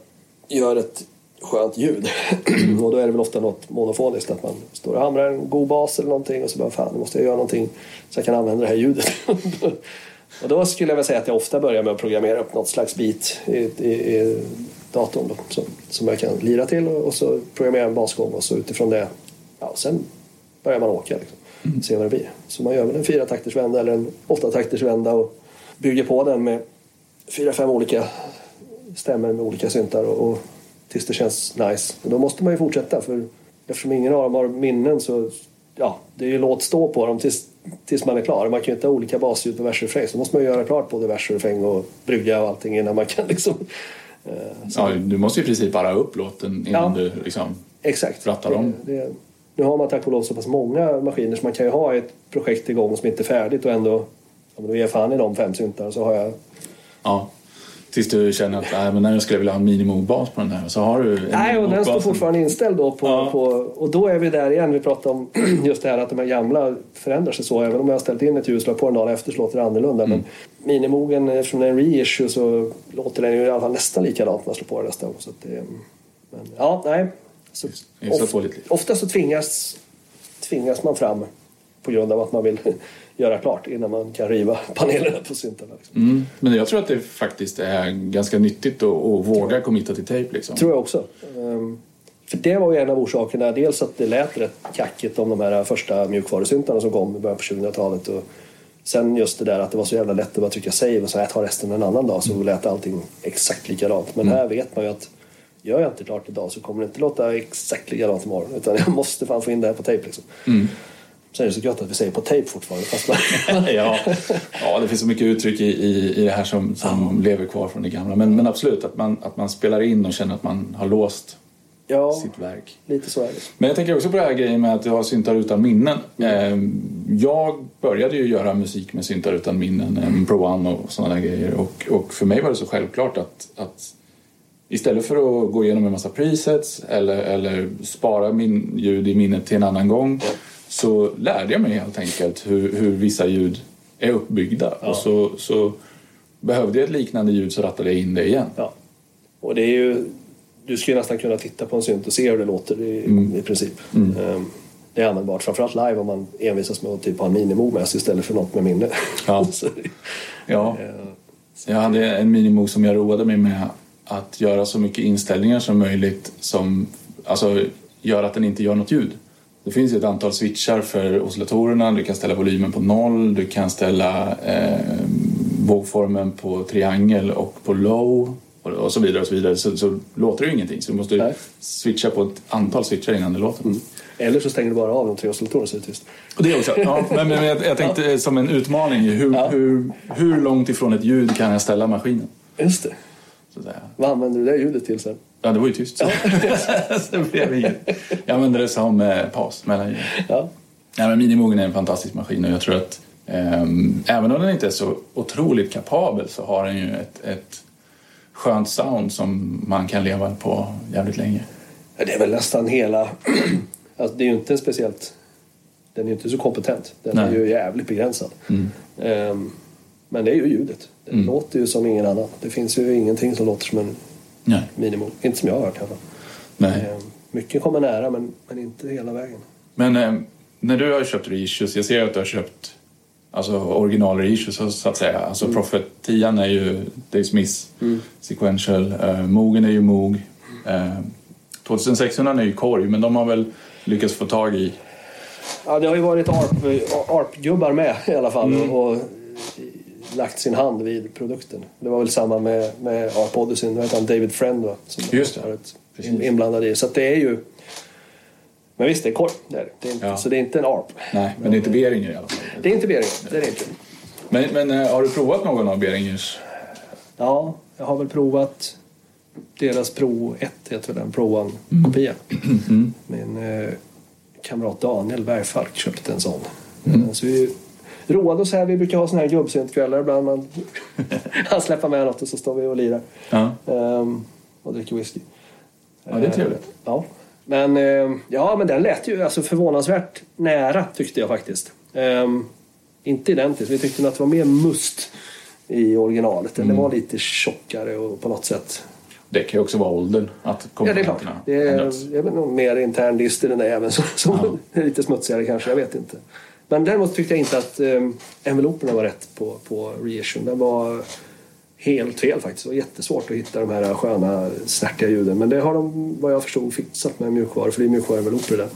gör ett skönt ljud. och då är det väl ofta något monofoniskt att man står och hamrar en god bas eller någonting och så bara fan, nu måste jag göra någonting så jag kan använda det här ljudet. och då skulle jag väl säga att jag ofta börjar med att programmera upp något slags beat i, i, i datorn då, som, som jag kan lira till och, och så programmera en basgång och så utifrån det, ja sen börjar man åka liksom. Se vad det blir. Så man gör väl en fyra takters vända eller en åtta takters vända och bygger på den med fyra, fem olika stämmer med olika syntar och, och tills det känns nice. Och då måste man ju fortsätta för eftersom ingen av dem har minnen så ja, det är ju låt stå på dem tills, tills man är klar. Man kan ju inte ha olika basljud på vers och refräng så måste man ju göra klart både vers och refräng och brygga och allting innan man kan liksom eh, Ja, du måste i princip bara upp låten innan Ja. du liksom... Exakt. Rattar dem. Det, det, nu har man tack och lov så pass många maskiner så man kan ju ha ett projekt igång som inte är färdigt och ändå ja, men då ger jag fan i de fem syntarna så har jag Ja. Tills du känner att äh, men när jag skulle vilja ha en minimobas på den här så har du Nej, och den står fortfarande inställd då på, Ja. på... Och då är vi där igen. Vi pratade om just det här att de här gamla förändrar sig så. Även om jag har ställt in ett ljuslag på den dagen efter så låter det annorlunda. Mm. Men minimogen, eftersom det är en reissue så låter den ju i alla fall nästan likadant när man slår på den nästa gång. Så att det, men ja, nej. Så pålitligt. ofta så tvingas, tvingas man fram på grund av att man vill göra klart innan man kan riva panelerna på syntarna. Liksom. Mm. Men jag tror att det faktiskt är ganska nyttigt att, att våga committa till tejp. Liksom. tror jag också. Ehm, För det var ju en av orsakerna. Dels att det lät rätt kackigt om de här första mjukvarusyntarna som kom i början på 2000-talet. Och sen just det där att det var så jävla lätt att bara trycka save och så här, ta resten en annan dag så lät allting exakt likadant. Men här vet man ju att gör jag inte klart idag så kommer det inte låta exakt likadant imorgon. Utan jag måste fan få in det här på tejp liksom. Sen är det så gött att vi säger på tejp fortfarande. Fast ja. ja, det finns så mycket uttryck i, i, i det här som, som lever kvar från det gamla. Men, men absolut, att man, att man spelar in och känner att man har låst ja, sitt verk. lite så är det. Men jag tänker också på det här grejen med att du har syntar utan minnen. Eh, Jag började ju göra musik med syntar utan minnen, en Pro One och sådana där grejer. Och, och för mig var det så självklart att, att istället för att gå igenom en massa presets eller, eller spara min ljud i minnet till en annan gång så lärde jag mig helt enkelt hur, hur vissa ljud är uppbyggda. Och så, så behövde jag ett liknande ljud så rattade jag in det igen. Ja. Och det är ju, du skulle nästan kunna titta på en synt och se hur det låter i, i princip. Ehm, Det är användbart, framförallt live om man envisas med att typ ha en minimo med sig istället för något med minne. Ja. Så, Ja. eh, Jag hade en minimo som jag roade mig med att göra så mycket inställningar som möjligt som alltså, gör att den inte gör något ljud. Det finns ett antal switchar för oscillatorerna. Du kan ställa volymen på noll, du kan ställa eh, vågformen på triangel och på low och, så vidare. och Så vidare så, så låter det ju ingenting. Så du måste Nej. switcha på ett antal switchar innan det låter. Eller så stänger du bara av de tre oscillatorerna så är det tyst. Och det också. Ja, men, men jag, jag tänkte som en utmaning, hur, Ja. hur, hur långt ifrån ett ljud kan jag ställa maskinen? Just det. Så att säga. Vad använder du det ljudet till sen? Ja, det var ju tyst. så det blev inget. Jag använde det som eh, paus mellan ljuden. Ja. Men Minimogen är en fantastisk maskin och jag tror att ehm, även om den inte är så otroligt kapabel så har den ju ett, ett skönt sound som man kan leva på jävligt länge. Ja, Det är väl nästan hela... alltså, det är ju inte speciellt... Den är ju inte så kompetent. Den är Nej. ju jävligt begränsad. Ehm, men det är ju ljudet. Mm. låter ju som ingen annan. Det finns ju ingenting som låter som en Nej. minimum. Inte som jag har hört i alla fall. Nej. Ehm, mycket kommer nära men, men inte hela vägen. Men eh, när du har köpt reissues, jag ser att du har köpt alltså original reissues så- att säga. Alltså Prophet 10 är ju Dave Smiths sequential, eh, Mogen är ju Moog. Eh, 2600 är ju korg men de har väl lyckats få tag i Ja, det har ju varit ARP, ARP-gubbar med i alla fall Mm. och lagt sin hand vid produkten. Det var väl samma med, med ARP Odyssey. Vad heter han? David Friend va? Som Just det. Precis. in- inblandad i. Så det är ju... Men visst, det är korg. Det är det. är inte, Ja. Så det är inte en ARP. Nej, men det är inte Beringer i alla fall. Det är inte Beringer. Det är det inte. Men, men eh, har du provat någon av Beringers? Ja, jag har väl provat deras Pro 1, heter den, Pro 1-kopia. Min eh, kamrat Daniel Bergfalk köpte en sån. Eh, Så vi roade oss här. Vi brukar ha såna här gubbsyntkvällar ibland. Man, han släpper med något och så står vi och lirar. Ja. Ehm, och dricker whisky. ja, det är trevligt. Eh, ja. Men, eh, ja, men den lät ju alltså förvånansvärt nära tyckte jag faktiskt. Ehm, inte identiskt. Vi tyckte att det var mer must i originalet. Mm. Den var lite tjockare och på något sätt. Det kan ju också vara åldern. Att Ja, det är klart. Det är, det är väl nog mer intern dist i den där även som, som är lite smutsigare kanske. Jag vet inte. Men däremot tyckte jag inte att um, enveloperna var rätt på, på reissuen. Den var helt fel faktiskt. Det var jättesvårt att hitta de här sköna snärtiga ljuden. Men det har de, vad jag förstod, fixat med mjukvaror. För det är mjukvaruenveloper i den.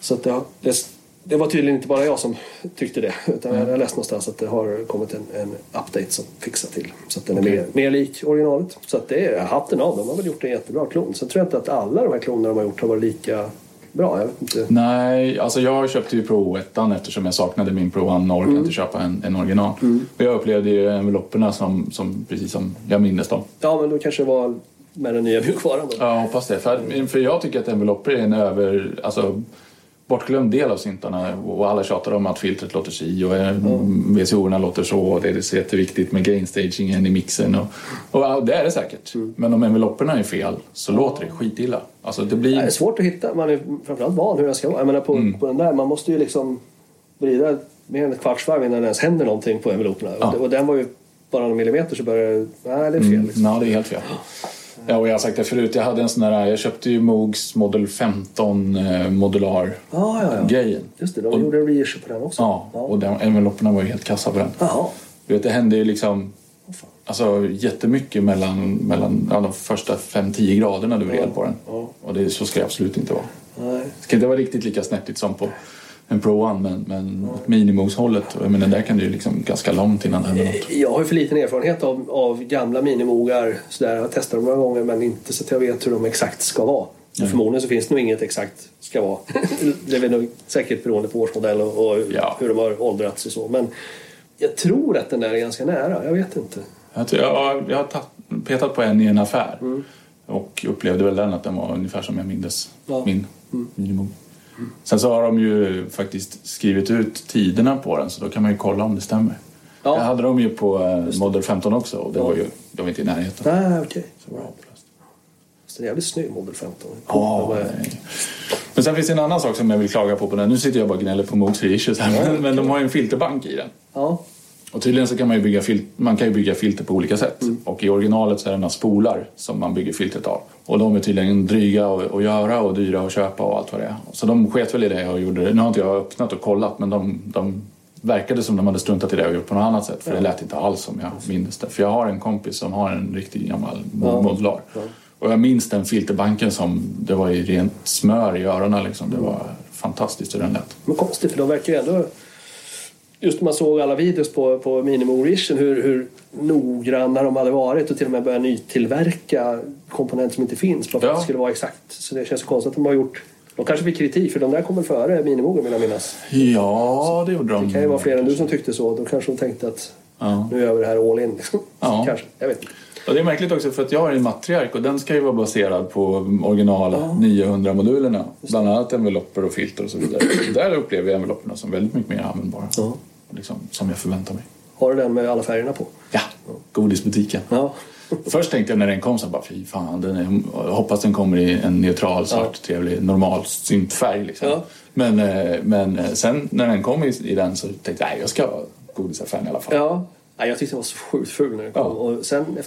Så att det, det, det var tydligen inte bara jag som tyckte det. Utan jag läste någonstans att det har kommit en, en update som fixar till. Så att den är Okej. mer, mer lik originalet. Så att det är hatten av. De har väl gjort en jättebra klon. Sen tror jag inte att alla de här klonerna de har gjort har varit lika bra. Jag vet inte. Nej, alltså jag köpte ju Pro 1 eftersom jag saknade min Pro 1 och orkade Mm. inte köpa en, en original. Och jag upplevde ju envelopperna som, som precis som jag mindes dem. Ja, men då kanske det var med den nya mjukvaran då. Ja, hoppas det. För, för jag tycker att envelopper är en över... Alltså, bortglömd del av syntarna och alla tjatar om att filtret låter si och mm. VCO-erna låter så och det är så jätteviktigt med gainstagingen i mixen och, och det är det säkert. Mm. Men om envelopperna är fel så låter det skitilla. Alltså det Nej, Det är blir... svårt att hitta. Man är framförallt van hur den ska vara. Jag menar på, Mm. på den där, man måste ju liksom vrida mer än ett kvartsvarv innan det ens händer någonting på enveloperna. Ja. Och, och den var ju bara någon millimeter så började det... Nej, det är fel. Mm, Liksom. ja, det är helt fel. Ja, och jag har sagt det förut, jag hade en sån där, jag köpte ju Moogs Model 15 eh, modular Ja, ja, ja. grejen. Just det, de Och- gjorde en reissue på den också. Ja, och den, envelopperna var ju helt kassa på den. Jaha. Du vet, det hände ju liksom fan. alltså, jättemycket mellan, mellan ja, de första 5-10 graderna du vred på den. Ja. Och det, så ska det absolut inte vara. Nej. Det ska inte vara riktigt lika snärtigt som på en Pro One, men, men åt minimos-hållet. Jag menar, där kan det ju liksom ganska långt innan det händer något. Jag har ju för liten erfarenhet av, av gamla minimogar. Så där, jag har testat dem några gånger men inte så att jag vet hur de exakt ska vara. Och förmodligen så finns det nog inget exakt ska vara. det är nog säkert beroende på årsmodell och, och Ja. hur de har åldrats och så. Men jag tror att den där är ganska nära. Jag vet inte. Jag, jag, jag har tatt, petat på en i en affär Mm. och upplevde väl den att den var ungefär som jag mindes Ja. Mm. min minimum. Sen så har de ju faktiskt skrivit ut tiderna på den så då kan man ju kolla om det stämmer. Ja. Det hade de ju på eh, Model 15 också och det var ju, det var inte i närheten. Nej, okej. Så bra. Så det är jävligt snygg Model 15. Ja, De nej. Men sen finns det en annan sak som jag vill klaga på på den. Nu sitter jag bara och gnäller på Moogs reissues här, men, men de har ju en filterbank i den. ja. Och tydligen så kan man ju bygga, fil- man kan bygga filter på olika sätt. Och i originalet så är det några spolar som man bygger filtret av. Och de är tydligen dryga att, göra och dyra att köpa och allt vad det är. Så de sket väl i det och gjorde det. Nu har inte jag öppnat och kollat men de, de verkade som de hade struntat i det och gjort på något annat sätt. För det lät inte alls som jag minns det. För jag har en kompis som har en riktigt gammal Ja. modular. Och jag minns den filterbanken som det var i rent smör i öronen liksom. Det var fantastiskt hur den lät. Men konstigt, för de verkar ju ändå... Just när man såg alla videos på, på Minimo Vision hur, hur noggranna de hade varit och till och med börjat nytillverka komponenter som inte finns för Ja. att det skulle vara exakt. Så det känns så konstigt att de har gjort... De kanske fick kritik för de där kommer före Minimogen vill jag minnas. Ja, det gjorde de. Det kan ju vara fler än du som tyckte så. Då kanske de tänkte att Ja. nu gör vi det här all in. Liksom. Ja. Kanske, jag vet inte. Och det är märkligt också för att jag har en matriark och den ska ju vara baserad på original 900-modulerna. Bland annat envelopper och filter och så vidare. Där upplever jag envelopperna som väldigt mycket mer användbara. Ja. Liksom, som jag förväntar mig. Har du den med alla färgerna på? Ja, godisbutiken. Ja. Först tänkte jag när den kom så bara fy fan, den är, jag hoppas den kommer i en neutral, svart, trevlig, normal syntfärg. Liksom. Ja. Men, eh, men eh, sen när den kom i, i den så tänkte jag nej, jag ska ha godisaffären i alla fall. Ja. Nej, jag tyckte den var så sjukt ful när den kom. Ja. Och sen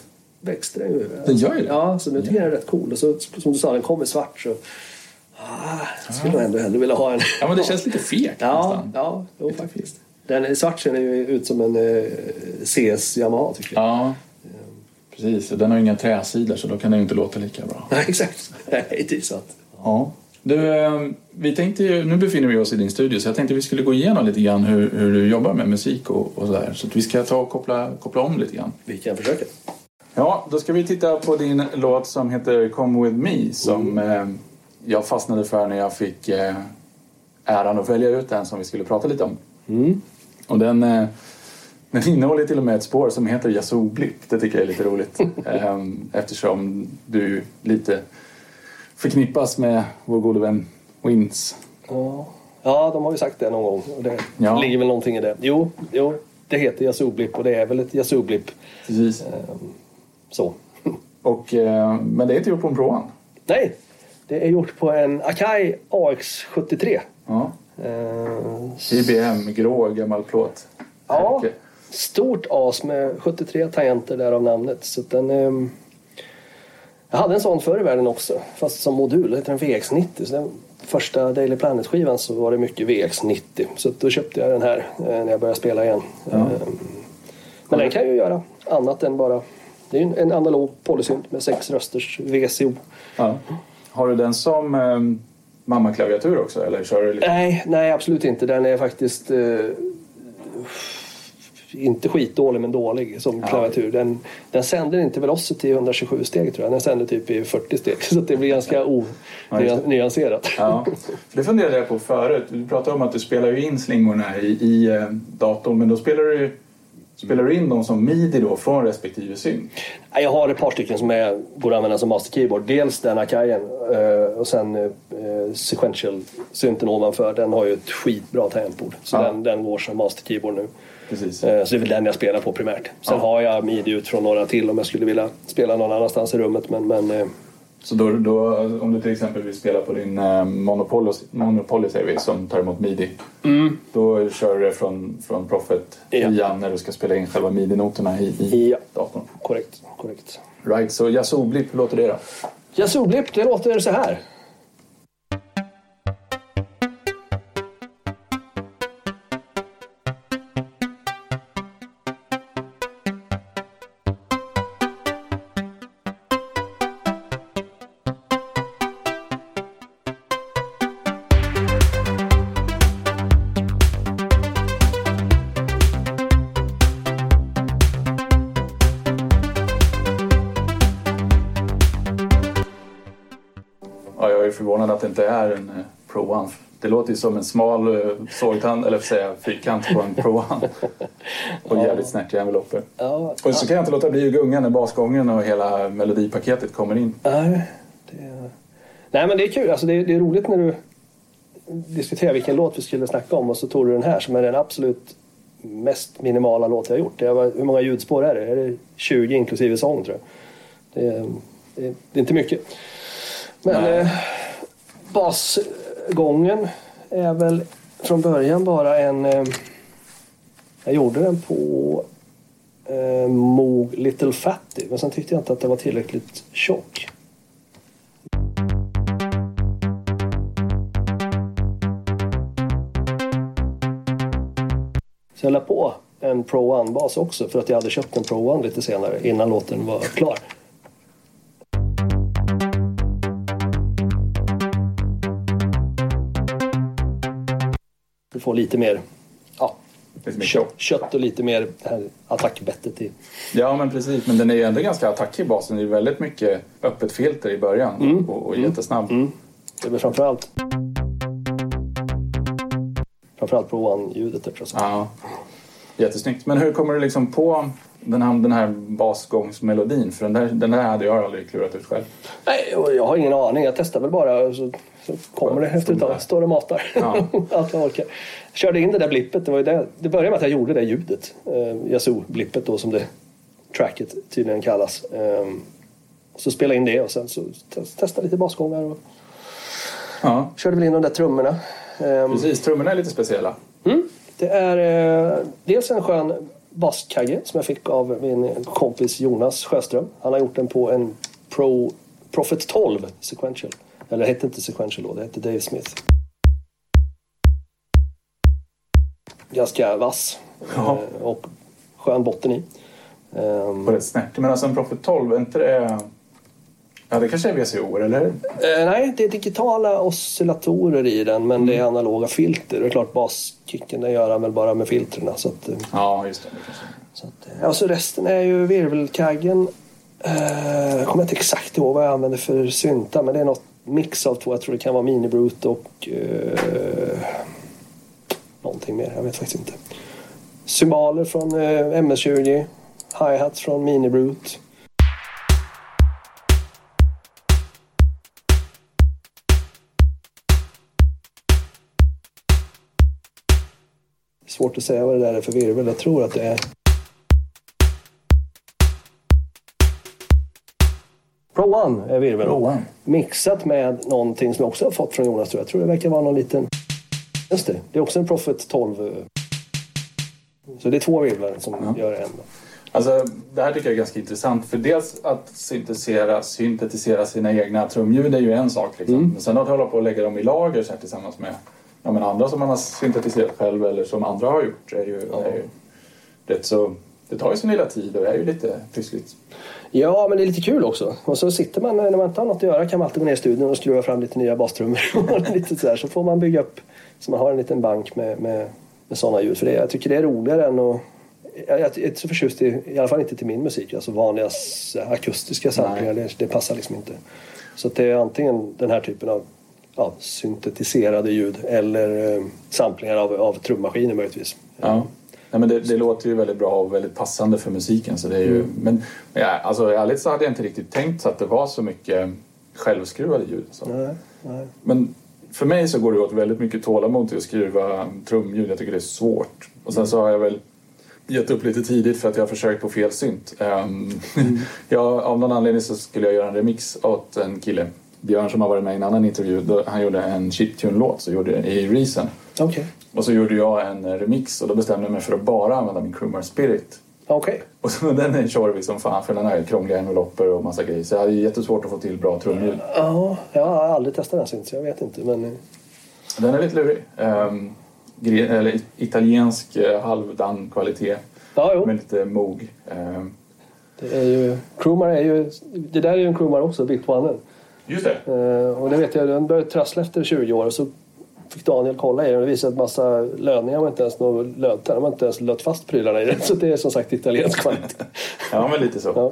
växte den ju. Den gör ju det. Ja, så nu tycker jag den är rätt cool. Och så, som du sa, den kom i svart så... Ah, jag skulle nog ändå hellre vilja ha en. Ja, men det känns lite fegt Ja, nästan. ja jo, Lite faktiskt. Den svart ser ju ut som en eh, CS Yamaha tycker jag. Ja, precis. Den har ju inga träsidor så då kan den ju inte låta lika bra. Nej, exakt. Nej, det är sant. Ja. Du, eh, vi tänkte ju, nu befinner vi oss i din studio så jag tänkte vi skulle gå igenom lite grann hur, hur du jobbar med musik och, och sådär. Så vi ska ta och koppla, koppla om lite grann. Vi kan försöka. Ja, då ska vi titta på din låt som heter Come With Me som eh, jag fastnade för när jag fick eh, äran att välja ut den som vi skulle prata lite om. Mm. Och den, eh, den innehåller till och med ett spår som heter Yazoo Blipp. Det tycker jag är lite roligt. Ehm, eftersom du lite förknippas med vår gode vän Wins. Ja. ja, de har ju sagt det någon gång. Och det Ja. ligger väl någonting i det. Jo, jo det heter Yazoo-blipp och det är väl ett Yazoo-blipp. Precis. Så. Och, eh, men det är inte gjort på en Pro One. Nej, det är gjort på en Akai AX73. Ja. Eh, IBM, grå gammal plåt. Ja, Okej. stort as med 73 tangenter därav namnet. Så den, ehm, jag hade en sån förr i världen också, fast som modul. Det heter en VX90. Så den första Daily Planet-skivan så var det mycket VX90. Så då köpte jag den här eh, när jag började spela igen. Ehm, Men den kan ju göra annat än bara... Det är ju en- analog polysynt med sex rösters VCO. Ja. Har du den som eh, mammaklaviatur också eller kör du lite? Nej, nej absolut inte. Den är faktiskt eh, inte skitdålig men dålig som Ja. klaviatur. Den, den sänder inte Velocity i 127 steg tror jag. Den sänder typ i 40 steg. Så det blir ganska Ja, onyanserat. Ja, för det funderade jag på förut. Du pratade om att du spelar ju in slingorna i, i eh, datorn men då spelar du, spelar du in dem som midi då från respektive synk. Jag har ett par stycken som är, borde användas som master keyboard. Dels den Akajen eh, och sen eh, sequential-synten ovanför. Den har ju ett skitbra tangentbord. Så Ja. den, den går som master keyboard nu. Precis. Eh, Så det är väl den jag spelar på primärt. Sen Ja. har jag midi ut från några till om jag skulle vilja spela någon annanstans i rummet. Men, men Så då, då, om du till exempel vill spela på din eh, Monopoly, Monopoly säger vi, som tar emot midi. Då kör du det från, från Prophet Ja. ja. när du ska spela in själva midi-noterna i, i Ja. datorn. korrekt. korrekt. Right, så Yazoo Blipp, hur låter det då? Yazoo-blipp, det låter så här. Låter ju som en smal eh, sågtand, eller för att säga fyrkant på en Pro One. Och jävligt snärtiga enveloper. Ja, Och så kan jag inte låta bli att gunga när basgången och hela melodipaketet kommer in. nej, det... nej, men det är kul. Alltså, det, är, det är roligt när du diskuterar vilken låt vi skulle snacka om och så tog du den här som är den absolut mest minimala låt jag har gjort. Det var, hur många ljudspår är det? Är det 20 inklusive sång tror jag? Det är, det är, inte mycket. Men eh, Gången är väl från början bara en... Eh, jag gjorde den på eh, Moog Little Fatty men sen tyckte jag inte att den var tillräckligt tjock. Så jag la på en Pro One-bas också för att jag hade köpt en Pro One lite senare innan låten var klar. Får lite mer ja, kött, kött och lite mer attackbettet i. Ja, men precis. Men den är ju ändå ganska attackig basen. Det är väldigt mycket öppet filter i början och, och jättesnabb. Mm. Det är väl framförallt framförallt på One-ljudet. Ja, jättesnyggt. Men hur kommer du liksom på den här, den här basgångsmelodin? För den där, den där hade jag aldrig klurat ut själv. Nej, jag har ingen aning. Jag testar väl bara så, så kommer det efter ett tag. Står och matar. Ja. Allt jag orkar. Jag körde in det där blippet. Det, var ju det, det började med att jag gjorde det ljudet. Eh, Yazoo-blippet då som det tracket tydligen kallas. Eh, så spelade jag in det och sen så test- testade lite basgångar och Ja, körde väl in de där trummorna. Eh, precis. Trummorna är lite speciella. Mm. Det är eh, dels en skön baskagge som jag fick av min kompis Jonas Sjöström. Han har gjort den på en Pro Prophet 12 Sequential. Eller det hette inte Sequential då, det hette Dave Smith. Ganska vass Ja. eh, och skön botten i. Ehm, På rätt snärt. Men alltså en Prophet 12, är inte det... Ja, det kanske är VCO, eller? Eh, nej, det är digitala oscillatorer i den men det är analoga filter. Det är klart baskicken den gör han väl bara med filtrerna. Så att, eh, Ja, just det. det. Så att, ja, så resten är ju virvelkaggen. Eh, jag kommer inte exakt ihåg vad jag använder för synta men det är något mix av två. Jag tror det kan vara Mini Brute och eh, någonting mer. Jag vet faktiskt inte. Cymbaler från eh, MS-20. Hi-hats från Mini Brute. Svårt att säga vad det där är för virvel. Jag tror att det är Pro One är virveln. Pro One. Mixat med någonting som jag också har fått från Jonas tror jag. Jag tror det verkar vara någon liten... Just det, det är också en Prophet 12. eh. Så det är två virvlar som Ja. gör en. Alltså, det här tycker jag är ganska intressant. För dels att syntetisera, syntetisera sina egna trumljud är ju en sak. Liksom. Mm. Men sen att hålla på och lägga dem i lager så här, tillsammans med ja, men andra som man har syntetiserat själv eller som andra har gjort är ju, Ja. är ju rätt så... Det tar ju sin lilla tid och är ju lite pyssligt. Ja, men det är lite kul också. Och så sitter man, när man inte har något att göra kan man alltid gå ner i studion och skruva fram lite nya bastrummor. lite sådär. Så får man bygga upp, så man har en liten bank med, med, med sådana ljud. För det, jag tycker det är roligare än att jag jag är inte så förtjust i, i alla fall inte till min musik, alltså vanliga akustiska samplingar, det, det passar liksom inte. Så det är antingen den här typen av ja, syntetiserade ljud eller eh, samplingar av, av trummaskiner möjligtvis. Ja. Nej, men det, det låter ju väldigt bra och väldigt passande för musiken. Så det är ju, Mm. Men ja, alltså, ärligt så hade jag inte riktigt tänkt så att det var så mycket självskruvade ljud. Så. Nej, nej. Men för mig så går det åt väldigt mycket tålamod till att skruva trumljud. Jag tycker det är svårt. Och sen så har jag väl gett upp lite tidigt för att jag har försökt på fel synt. Um, jag, av någon anledning så skulle jag göra en remix åt en kille. Björn som har varit med i en annan intervju. Han gjorde en chiptune-låt så gjorde i Reason. Okej. Och så gjorde jag en remix och då bestämde jag mig för att bara använda min Croomer Spirit. Okej. Och så, den är tjorvig som fan för den ju krångliga envelopper och massa grejer. Så jag hade jättesvårt att få till bra trumljud. Ja, jag har aldrig testat den synt så jag vet inte. Men, eh, Den är lite lurig. Um, eller italiensk eh, halvdan kvalitet ja, jo. med lite mog. Ehm, Det, är ju, Crewmar är ju, det där är ju en Crewmar också, One. just det. Eh, och det vet jag, den började trassla efter 20 år och så fick Daniel kolla i den och det visade att massa lödningar var inte ens något lödtänd. De har inte ens lött fast prylarna i den. Så det är som sagt italiensk kvalitet. Ja, men lite så. Ja.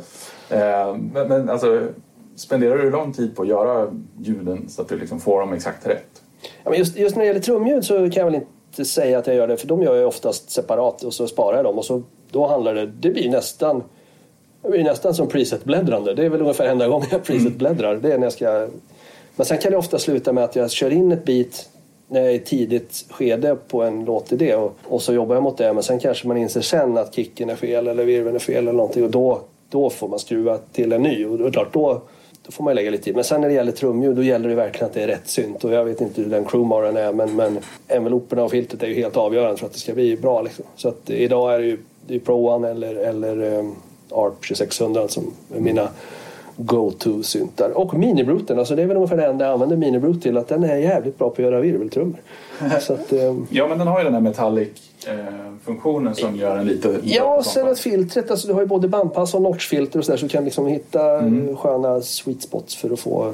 Ehm, men, men alltså, spenderar du lång tid på att göra ljuden så att du liksom får dem exakt rätt? Ja, men just, just när det gäller trumljud så kan jag väl inte säga att jag gör det för de gör jag oftast separat och så sparar jag dem och så då handlar det, det blir nästan det blir nästan som preset-bläddrande. Det är väl ungefär enda gången jag preset-bläddrar. Det är när jag ska... Men sen kan det ofta sluta med att jag kör in ett bit när jag är i tidigt skede på en låtidé och, och så jobbar jag mot det men sen kanske man inser sen att kicken är fel eller virveln är fel eller någonting och då, då får man skruva till en ny och då, klart, då, då får man lägga lite tid. Men sen när det gäller trumljud då gäller det verkligen att det är rätt synt och jag vet inte hur den crewmaren är men, men enveloperna och filtret är ju helt avgörande för att det ska bli bra. Liksom. Så att idag är det ju det är Pro One eller, eller um, ARP 2600 som är mina go-to-syntar. Och minibruten, alltså det är väl ungefär det enda jag använder minibrut till, att den är jävligt bra på att göra virveltrummor. Att, ehm, Ja, men den har ju den här metallic-funktionen som gör den lite... Ja, sen att filtret, alltså du har ju både bandpass och notchfilter och sådär så du kan liksom hitta mm. sköna sweet spots för att få...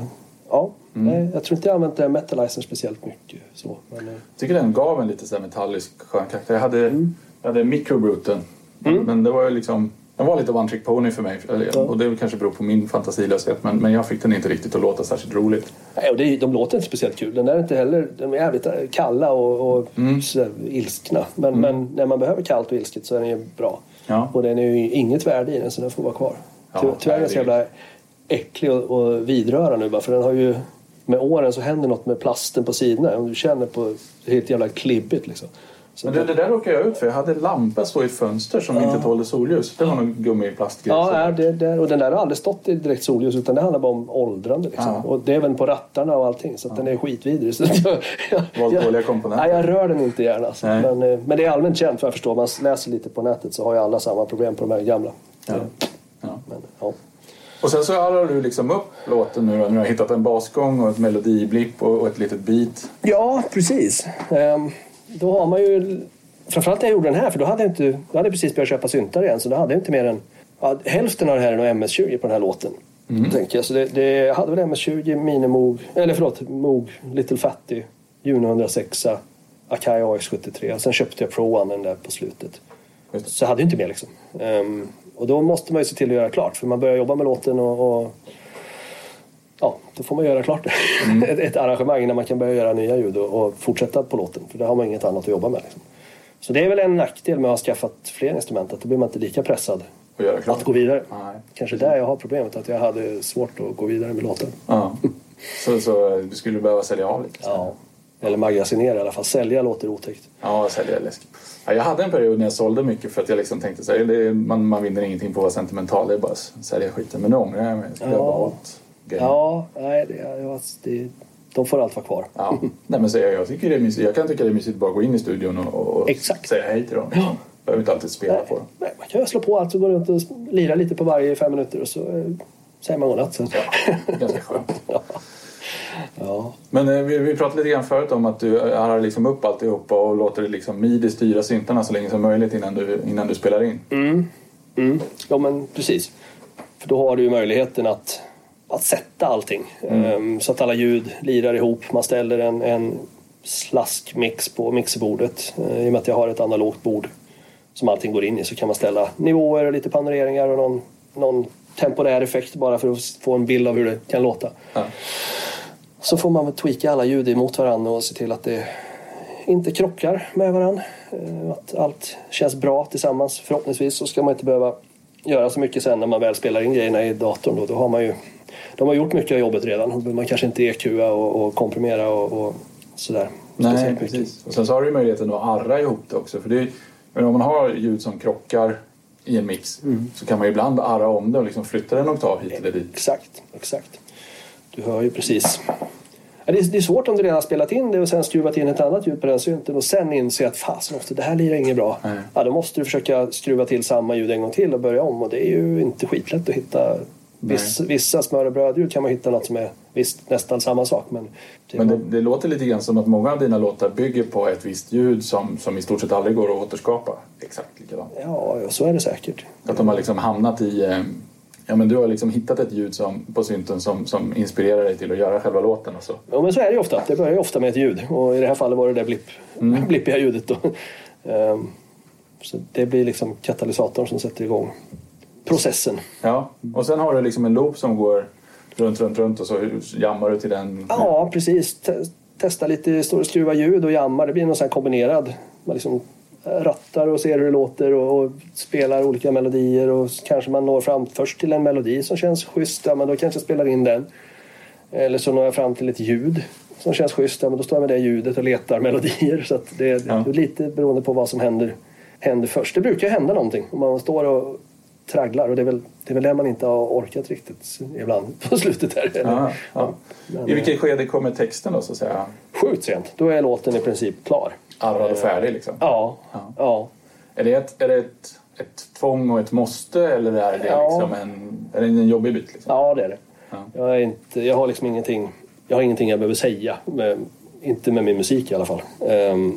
Ja, Nej, jag tror inte jag använt den metalizern speciellt mycket. Så, men, eh, Jag tycker den gav en lite så metallisk skön karaktär. Jag hade, jag hade microbruten. Men det var ju liksom... Den var lite one trick pony för mig. Och det kanske beror på min fantasilöshet. Men, men jag fick den inte riktigt att låta särskilt roligt. Nej, och det, de låter inte speciellt kul. Den är inte heller, de är jävligt kalla och, och sådär ilskna. Men, men när man behöver kallt och ilsket så är den ju bra. Ja. Och den är ju inget värde i den så den får vara kvar. Ja, Ty- Tyvärr är den så jävla äcklig och, och vidröra nu bara för den har ju med åren så händer något med plasten på sidorna. Om du känner på det är helt jävla klibbigt liksom. Så Men det, det där råkade jag ut för. Jag hade en lampa stå i ett fönster som inte tålde solljus. Det var någon gummiplastgrej. Ja, Så- är det, det, och den där har aldrig stått i direkt solljus utan det handlar bara om åldrande. Liksom. Ja. Och det är även på rattarna och allting så den är skitvidrig. Så jag, jag, jag, komponenter. Nej, jag rör den inte gärna. Alltså. Men, eh, men det är allmänt känt vad jag förstår. Man läser lite på nätet så har ju alla samma problem på de här gamla. Ja. Eh, Ja. Men, ja. Och sen så arrar du liksom upp låten nu då, när du har hittat en basgång och ett melodiblipp och, och ett litet beat. ja, precis. Ehm, då har man ju... Framförallt när jag gjorde den här, för då hade jag, inte, då hade precis börjat köpa syntar igen. Så då hade jag inte mer än... Ja, hälften av det här är nog MS-20 på den här låten. Tänker jag. Så det, det, hade väl MS-20, Minimoog, eller förlåt, Moog, Little Fatty, Juno 106, Akai AX73. Och sen köpte jag Pro One den där på slutet. Så jag hade ju inte mer liksom. Ehm, och då måste man ju se till att göra klart. För man börjar jobba med låten och, och ja, då får man göra klart det. ett, ett arrangemang när man kan börja göra nya ljud och, och fortsätta på låten. För då har man inget annat att jobba med. Liksom. Så det är väl en nackdel med att ha skaffat fler instrument. Att då blir man inte lika pressad att gå vidare. Nej. Kanske där jag har problemet. Att jag hade svårt att gå vidare med låten. Ja. Så, så du skulle behöva sälja av lite? Ja. Eller magasinera i alla fall. Sälja låter otäckt. Ja, sälja är läskigt. Ja, jag hade en period när jag sålde mycket för att jag liksom tänkte så här, det man, man vinner ingenting på att vara sentimental, det är bara att sälja skiten. Men nu ångrar jag mig. Jag Ja. bara åt grejer. Ja, nej, det, ja, det, de får allt vara kvar. Ja. Nej, men så jag, jag, tycker det är mysigt. jag kan tycka det är mysigt att bara gå in i studion och, och säga hej till dem. Liksom. Jag behöver inte alltid spela på dem. Nej, man kan slå på allt och gå runt och lira lite på varje fem minuter och så eh, säger man godnatt. sen. Ganska skönt. Ja. Men eh, vi, vi pratade lite grann förut om att du har liksom upp alltihopa och låter det liksom midi styra syntarna så länge som möjligt innan du, innan du spelar in. Mm. ja, men precis. För då har du ju möjligheten att, att sätta allting. Ehm, så att alla ljud lirar ihop. Man ställer en, en slaskmix på mixerbordet. Eh, I och med att jag har ett analogt bord som allting går in i så kan man ställa nivåer och lite panoreringar och någon, någon temporär effekt bara för att få en bild av hur det kan låta. Ja. Så får man tweaka alla ljud emot varandra och se till att det inte krockar med varandra. Eh, Att allt känns bra tillsammans. Förhoppningsvis så ska man inte behöva göra så mycket sen när man väl spelar in grejerna i datorn. Då, då har man ju de har gjort mycket av jobbet redan. Då behöver man kanske inte EQa och, och komprimera och, och sådär. Nej, precis. Och sen så har du möjligheten att arra ihop det också. För det är, men om man har ljud som krockar i en mix så kan man ibland arra om det och liksom flytta en oktav hit eller dit. Exakt, exakt. Du hör ju precis. Ja, det, är, det är svårt om du redan har spelat in det och sen skruvat in ett annat ljud på den synten och sen inse att fasen det här lirar inget bra. Nej. Ja, då måste du försöka skruva till samma ljud en gång till och börja om och det är ju inte skitlätt att hitta. Viss, vissa smörrebrödljud kan man hitta något som är visst, nästan samma sak men, det Men det, det låter lite grann som att många av dina låtar bygger på ett visst ljud som, som i stort sett aldrig går att återskapa exakt likadant. Ja, så är det säkert. Att de har liksom hamnat i... eh, Ja, men du har liksom hittat ett ljud som, på synten som, som inspirerar dig till att göra själva låten och så. Ja, men så är det ju ofta. Det börjar ju ofta med ett ljud och i det här fallet var det det blipp, blippiga ljudet. Då. Ehm, så det blir liksom katalysatorn som sätter igång processen. Ja, och sen har du liksom en loop som går runt, runt, runt och så jammar du till den. Ja, precis. Te- testa lite står och skruva ljud och jammar. Det blir någon sån kombinerad. Man liksom rattar och ser hur det låter och, och spelar olika melodier och kanske man når fram först till en melodi som känns schysst. Ja, men då kanske jag spelar in den. Eller så når jag fram till ett ljud som känns schysst. Ja, men då står jag med det ljudet och letar melodier. Så det, Ja. det är lite beroende på vad som händer, händer först. Det brukar hända någonting om man står och tragglar och det är väl det är väl det man inte har orkat riktigt ibland på slutet. Här. Ja, ja. Men, I vilket skede kommer texten då så att säga? Sjukt sent. Då är låten i princip klar. Arrad och färdig liksom? Ja. Ja. ja. Är det, ett, är det ett, ett tvång och ett måste eller är det Ja. liksom en, är det en jobbig bit? Liksom? Ja, det är det. Ja. Jag, är inte, jag har liksom ingenting jag har ingenting jag behöver säga. Med, inte med min musik i alla fall.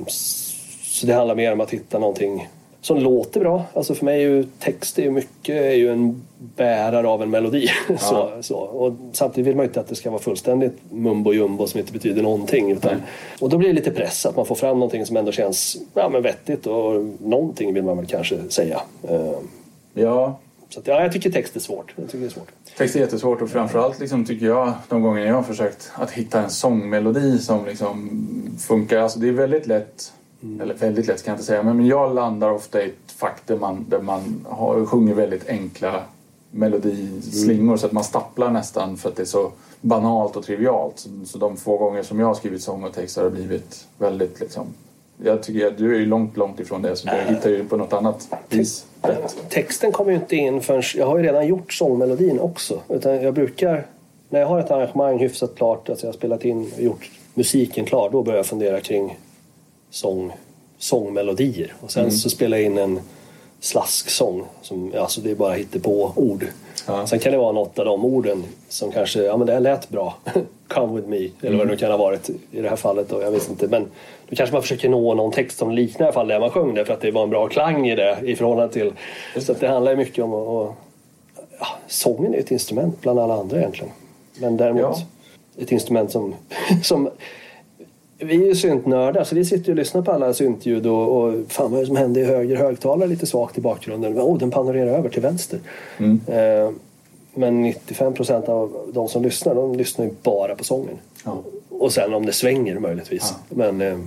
S- så det handlar mer om att hitta någonting som låter bra. Alltså för mig är ju text är mycket är ju en bärare av en melodi. så, så. Och samtidigt vill man ju inte att det ska vara fullständigt mumbo jumbo som inte betyder någonting. Utan, och då blir det lite press att man får fram någonting som ändå känns ja, men vettigt och någonting vill man väl kanske säga. Eh, Ja, Så att, ja, jag tycker text är svårt. Jag tycker det är svårt. Text är jättesvårt och framförallt liksom, tycker jag de gånger jag har försökt att hitta en sångmelodi som liksom funkar. Alltså det är väldigt lätt, eller väldigt lätt kan jag inte säga, men jag landar ofta i ett fack där man, där man har, sjunger väldigt enkla melodislingor så att man stapplar nästan för att det är så banalt och trivialt. Så, så de få gånger som jag har skrivit sång och text har det blivit väldigt liksom jag tycker att du är ju långt, långt ifrån det så du hittar ju på något annat vis rätt. Texten kommer ju inte in förrän... Jag har ju redan gjort sångmelodin också. Utan jag brukar... När jag har ett arrangemang hyfsat klart, alltså jag har spelat in och gjort musiken klar, då börjar jag fundera kring sång, sångmelodier. Och sen så spelar jag in en slasksång. Som, alltså det är bara på ord. Ja. Sen kan det vara något av de orden som kanske, ja men det här lät bra. Come with me, eller vad det nu kan ha varit i det här fallet. Då, jag vet inte. Men då kanske man försöker nå någon text som liknar i alla fall det man sjöng det för att det var en bra klang i det i förhållande till... Så att det handlar ju mycket om att... att ja, sången är ett instrument bland alla andra egentligen. Men däremot Ja. ett instrument som, som vi är ju syntnördar så vi sitter och lyssnar på alla syntljud och, och fan vad är det som händer i höger högtalare lite svagt i bakgrunden. Oh, den panorerar över till vänster. Eh, men 95 procent av de som lyssnar, de lyssnar ju bara på sången. Ja. Och sen om det svänger möjligtvis. Men, eh,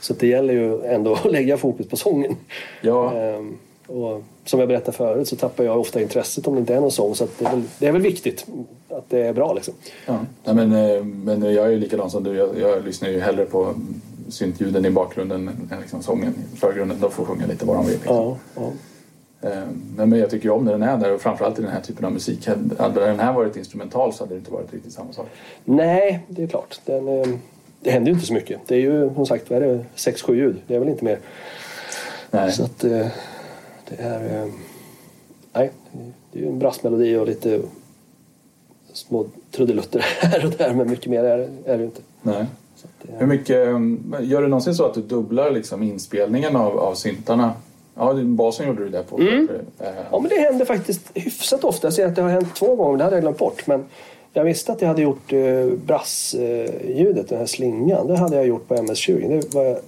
så det gäller ju ändå att lägga fokus på sången. Ja. Eh, och som jag berättade förut så tappar jag ofta intresset om det inte är någon sång. Så det, är väl, det är väl viktigt att det är bra liksom. Ja. Nej, men, eh, men jag är ju likadan som du. Jag, jag lyssnar ju hellre på syntljuden i bakgrunden än liksom sången i förgrunden. De får sjunga lite vad de vill. Liksom. Ja, ja. Eh, Men, men jag tycker ju om när den är där och framförallt i den här typen av musik. Hade den här varit instrumental så hade det inte varit riktigt samma sak. Nej, det är klart. Den, eh, det händer ju inte så mycket. Det är ju som sagt, vad är det? 6-7 ljud. Det är väl inte mer. Nej. Så att eh, det är... eh, Nej, det är en brassmelodi och lite små trudelutter här och där. Men mycket mer är, är det inte. Nej. Det, Hur mycket, eh, gör du någonsin så att du dubblar liksom inspelningen av, av syntarna? Ja, basen gjorde du det på. Mm. Eh, Ja, men det händer faktiskt hyfsat ofta. Jag ser att det har hänt två gånger, det hade jag glömt bort. Men jag visste att jag hade gjort eh, brassljudet, den här slingan. Det hade jag gjort på MS-20. Det var,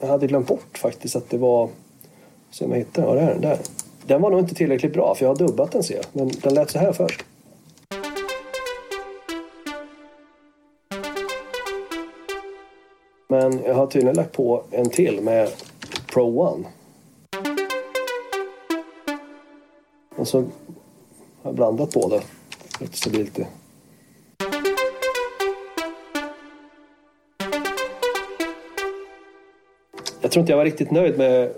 jag hade glömt bort faktiskt att det var... Se om jag hittar den. Är den där. Den var nog inte tillräckligt bra, för jag har dubbat den ser jag. Men den lät så här först. Men jag har tydligen lagt på en till med Pro One. Och så har jag blandat båda. Lite stabilt det. Jag tror inte jag var riktigt nöjd med...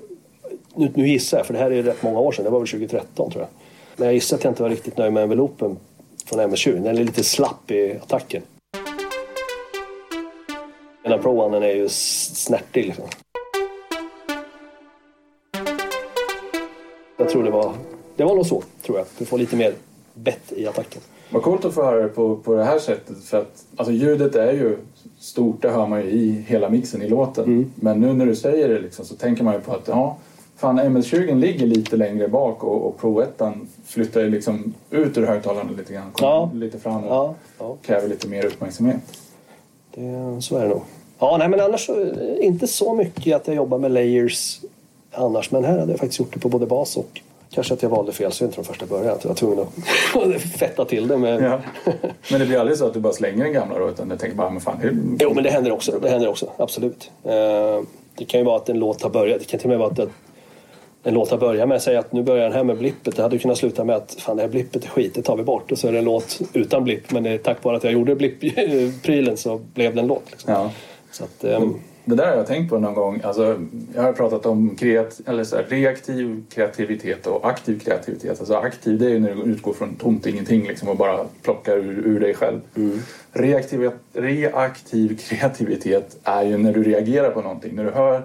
Nu, nu gissar jag, för det här är rätt många år sedan. Det var väl 2013 tror jag. Men jag gissar att jag inte var riktigt nöjd med envelopen från MS-20. Den är lite slapp i attacken. Den här Pro är ju snärtig liksom. Jag tror det var... Det var nog så, tror jag. Du får lite mer bett i attacken. Vad coolt att få höra det på, på det här sättet. För att alltså, ljudet är ju stort, det hör man ju i hela mixen i låten. Mm. Men nu när du säger det liksom, så tänker man ju på att ja, fan MS-20 ligger lite längre bak och, och Pro 1 flyttar liksom ut ur högtalarna lite grann. Kommer Ja. lite fram och Ja, ja kräver lite mer uppmärksamhet. det, så är det nog. Ja, nej men annars inte så mycket att jag jobbar med layers annars. Men här hade jag faktiskt gjort det på både bas och kanske att jag valde fel synt från första början. Att jag var tvungen att fetta till det med... Ja. Men det blir aldrig så att du bara slänger den gamla då utan du tänker bara, men fan, hur... Jo, men det händer också. Det händer också, absolut. Eh, Det kan ju vara att en låt har börjat. Det kan till och med vara att en låt har börjat med att säga att nu börjar den här med blippet. Det hade kunnat sluta med att fan det här blippet är skit, det tar vi bort. Och så är det en låt utan blipp. Men det är tack vare att jag gjorde blipp-prylen så blev det en låt. Liksom. Ja. Så att, ehm, Det där har jag tänkt på någon gång. Alltså, jag har pratat om kreat eller så här, reaktiv kreativitet och aktiv kreativitet. Alltså aktiv det är ju när du utgår från tomt ingenting liksom, och bara plockar ur, ur dig själv. Reaktiv, reaktiv kreativitet är ju när du reagerar på någonting. När du hör,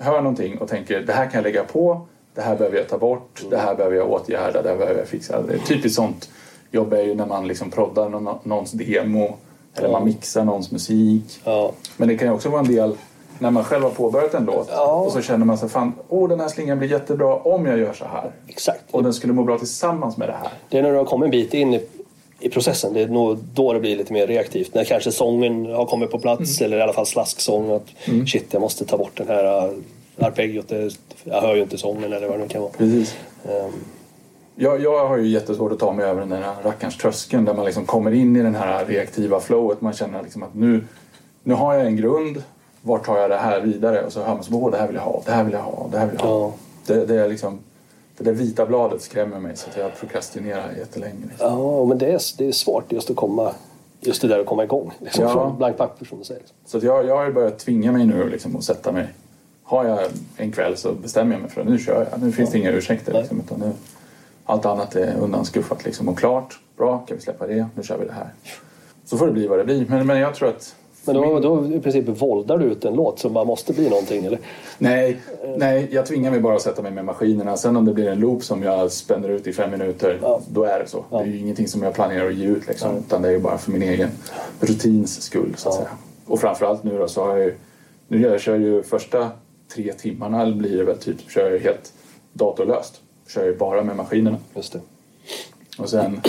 hör någonting och tänker det här kan jag lägga på, det här behöver jag ta bort, det här behöver jag åtgärda, det här behöver jag fixa. Det är typiskt sånt jobb är ju när man liksom proddar någon, någons demo eller man mixar någons musik. ja, Men det kan ju också vara en del när man själv har påbörjat en låt Ja. och så känner man sig fan, åh den här slingan blir jättebra om jag gör så här. Exakt. Och den skulle må bra tillsammans med det här. Det är när du har kommit en bit in i, i processen. Det är nog då det blir lite mer reaktivt. När kanske sången har kommit på plats eller i alla fall slasksång. Att shit, jag måste ta bort den här uh, arpeggiot. Jag hör ju inte sången eller vad det nu kan vara. Precis. Ehm, Jag, jag har ju jättesvårt att ta mig över den där rackarns tröskeln där man liksom kommer in i den här reaktiva flowet. Man känner liksom att nu, nu har jag en grund. Vart tar jag det här vidare? Och så hör man så, åh det här vill jag ha, det här vill jag ha, det här vill jag ha. Ja. Det, det är liksom, det där vita bladet skrämmer mig så att jag prokrastinerar jättelänge. Liksom. Ja, men det är, det är svårt just att komma just det där att komma igång. Liksom, Ja. Från blankt papper som du säger. Liksom. Så jag, jag har börjat tvinga mig nu liksom, att sätta mig. Har jag en kväll så bestämmer jag mig för att nu kör jag. Nu finns det inga ursäkter. Nej. Liksom, utan nu, allt annat är undanskuffat liksom, och klart. Bra, kan vi släppa det? Nu kör vi det här. Så får det bli vad det blir. Men, men jag tror att... Men då, då i princip våldar du ut en låt som bara måste bli någonting eller? Nej, nej, jag tvingar mig bara att sätta mig med maskinerna. Sen om det blir en loop som jag spänner ut i fem minuter, Ja. då är det så. Det är ju ingenting som jag planerar att ge ut liksom, utan det är ju bara för min egen rutins skull så att Ja. säga. Och framförallt nu då så har jag ju, nu jag kör ju första tre timmarna blir det väl typ, kör jag helt datorlöst. Kör ju bara med maskinerna. Just det. Och sen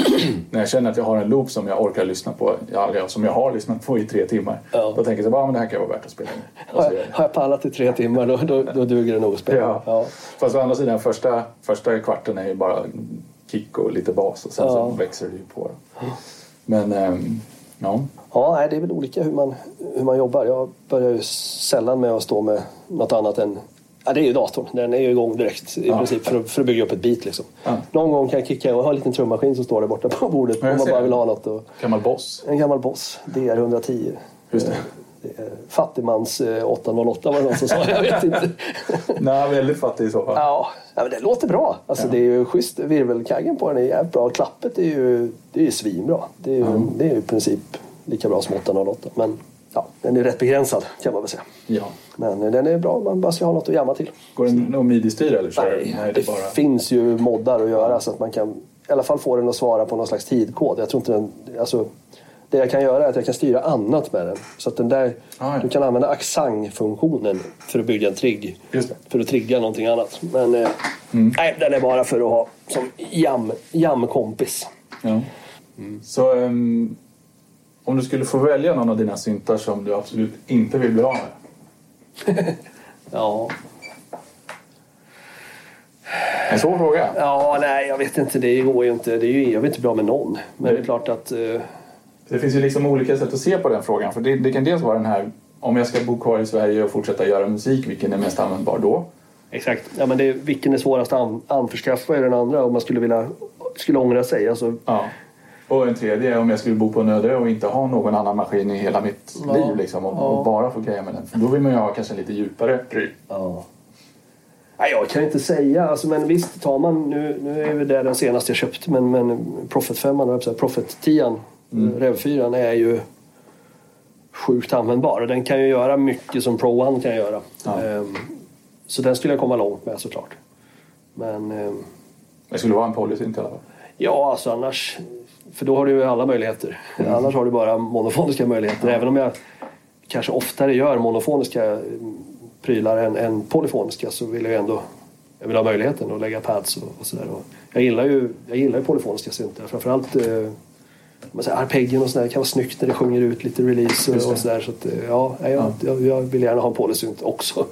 när jag känner att jag har en loop som jag orkar lyssna på, ja, som jag har lyssnat på i tre timmar, Ja. då tänker jag att ah, men det här kan vara värt att spela in. Har jag, har jag pallat i tre timmar då, då, då duger det nog att spela. Ja. Ja. Fast å andra sidan, första, första kvarten är ju bara kick och lite bas och sen Ja. så växer det ju på. Men ehm, ja, Ja, det är väl olika hur man, hur man jobbar. Jag börjar ju sällan med att stå med något annat än Ja, det är ju datorn. Den är ju igång direkt i Ja. princip för att, för att bygga upp ett beat. Liksom. Ja. Någon gång kan jag kicka och ha en liten trummaskin som står där borta på bordet om man bara vill ha något. Och, gammal boss. en gammal Boss, DR110. Just det. Det är Fattigmans eh, 808 var det någon som sa. Jag vet inte. Nej, väldigt fattig i så fall. Ja, men det låter bra. Alltså, Ja. Det är ju schysst. Virvelkaggen på den är jävligt bra. Klappet är ju, det är ju svinbra. Det är ju, det är ju i princip lika bra som 808. Men ja, den är rätt begränsad kan man väl säga. Ja. Men den är bra man bara ska ha något att jamma till. Går den att midi-styra eller Nej, Nej, det det bara... finns ju moddar att göra så att man kan i alla fall få den att svara på någon slags tidkod. Jag tror inte den, alltså, det jag kan göra är att jag kan styra annat med den. Så att den där, Ah, ja. du kan använda accent-funktionen för att bygga en trigg. För att trigga någonting annat. Men eh, nej, den är bara för att ha som jam, jamkompis. Ja. Så ehm, om du skulle få välja någon av dina syntar som du absolut inte vill bli av med? Ja. En svår fråga. ja, nej jag vet inte. Det går ju inte. Det är ju, jag vill inte bli av med någon. Men det är klart att... Eh, Det finns ju liksom olika sätt att se på den frågan. För det, det kan dels vara den här, om jag ska bo kvar i Sverige och fortsätta göra musik, vilken är mest användbar då? Exakt. Ja, men det, vilken är svårast att an, anförskaffa är den andra om man skulle vilja skulle ångra sig. Alltså, Ja. Och en tredje är om jag skulle bo på en öde och inte ha någon annan maskin i hela mitt Ja. liv liksom, och, Ja. och bara få greja med den. För då vill man ju ha kanske lite djupare pryl. ja. Nej, jag kan inte säga. Alltså, men visst, tar man... Nu, nu är det den senaste jag köpte, men, men Profit 5, eller så här, Profit 10, Rev 4 är ju sjukt användbar. Den kan ju göra mycket som Pro One kan göra. Ja. Ehm, så den skulle jag komma långt med såklart. Men... ehm, Det skulle vara en policy i alla fall. Ja, alltså annars... För då har du ju alla möjligheter. Annars har du bara monofoniska möjligheter. Även om jag kanske oftare gör monofoniska mm, prylar än, än polyfoniska så vill jag ändå jag vill ha möjligheten att lägga pads och, och sådär. Jag gillar ju, jag gillar ju polyfoniska syntar. Framförallt eh, man säger, arpeggion och sådär. Det kan vara snyggt när det sjunger ut lite release Just och, det. sådär. Så att, eh, ja, jag, jag, jag vill gärna ha en polysynt också.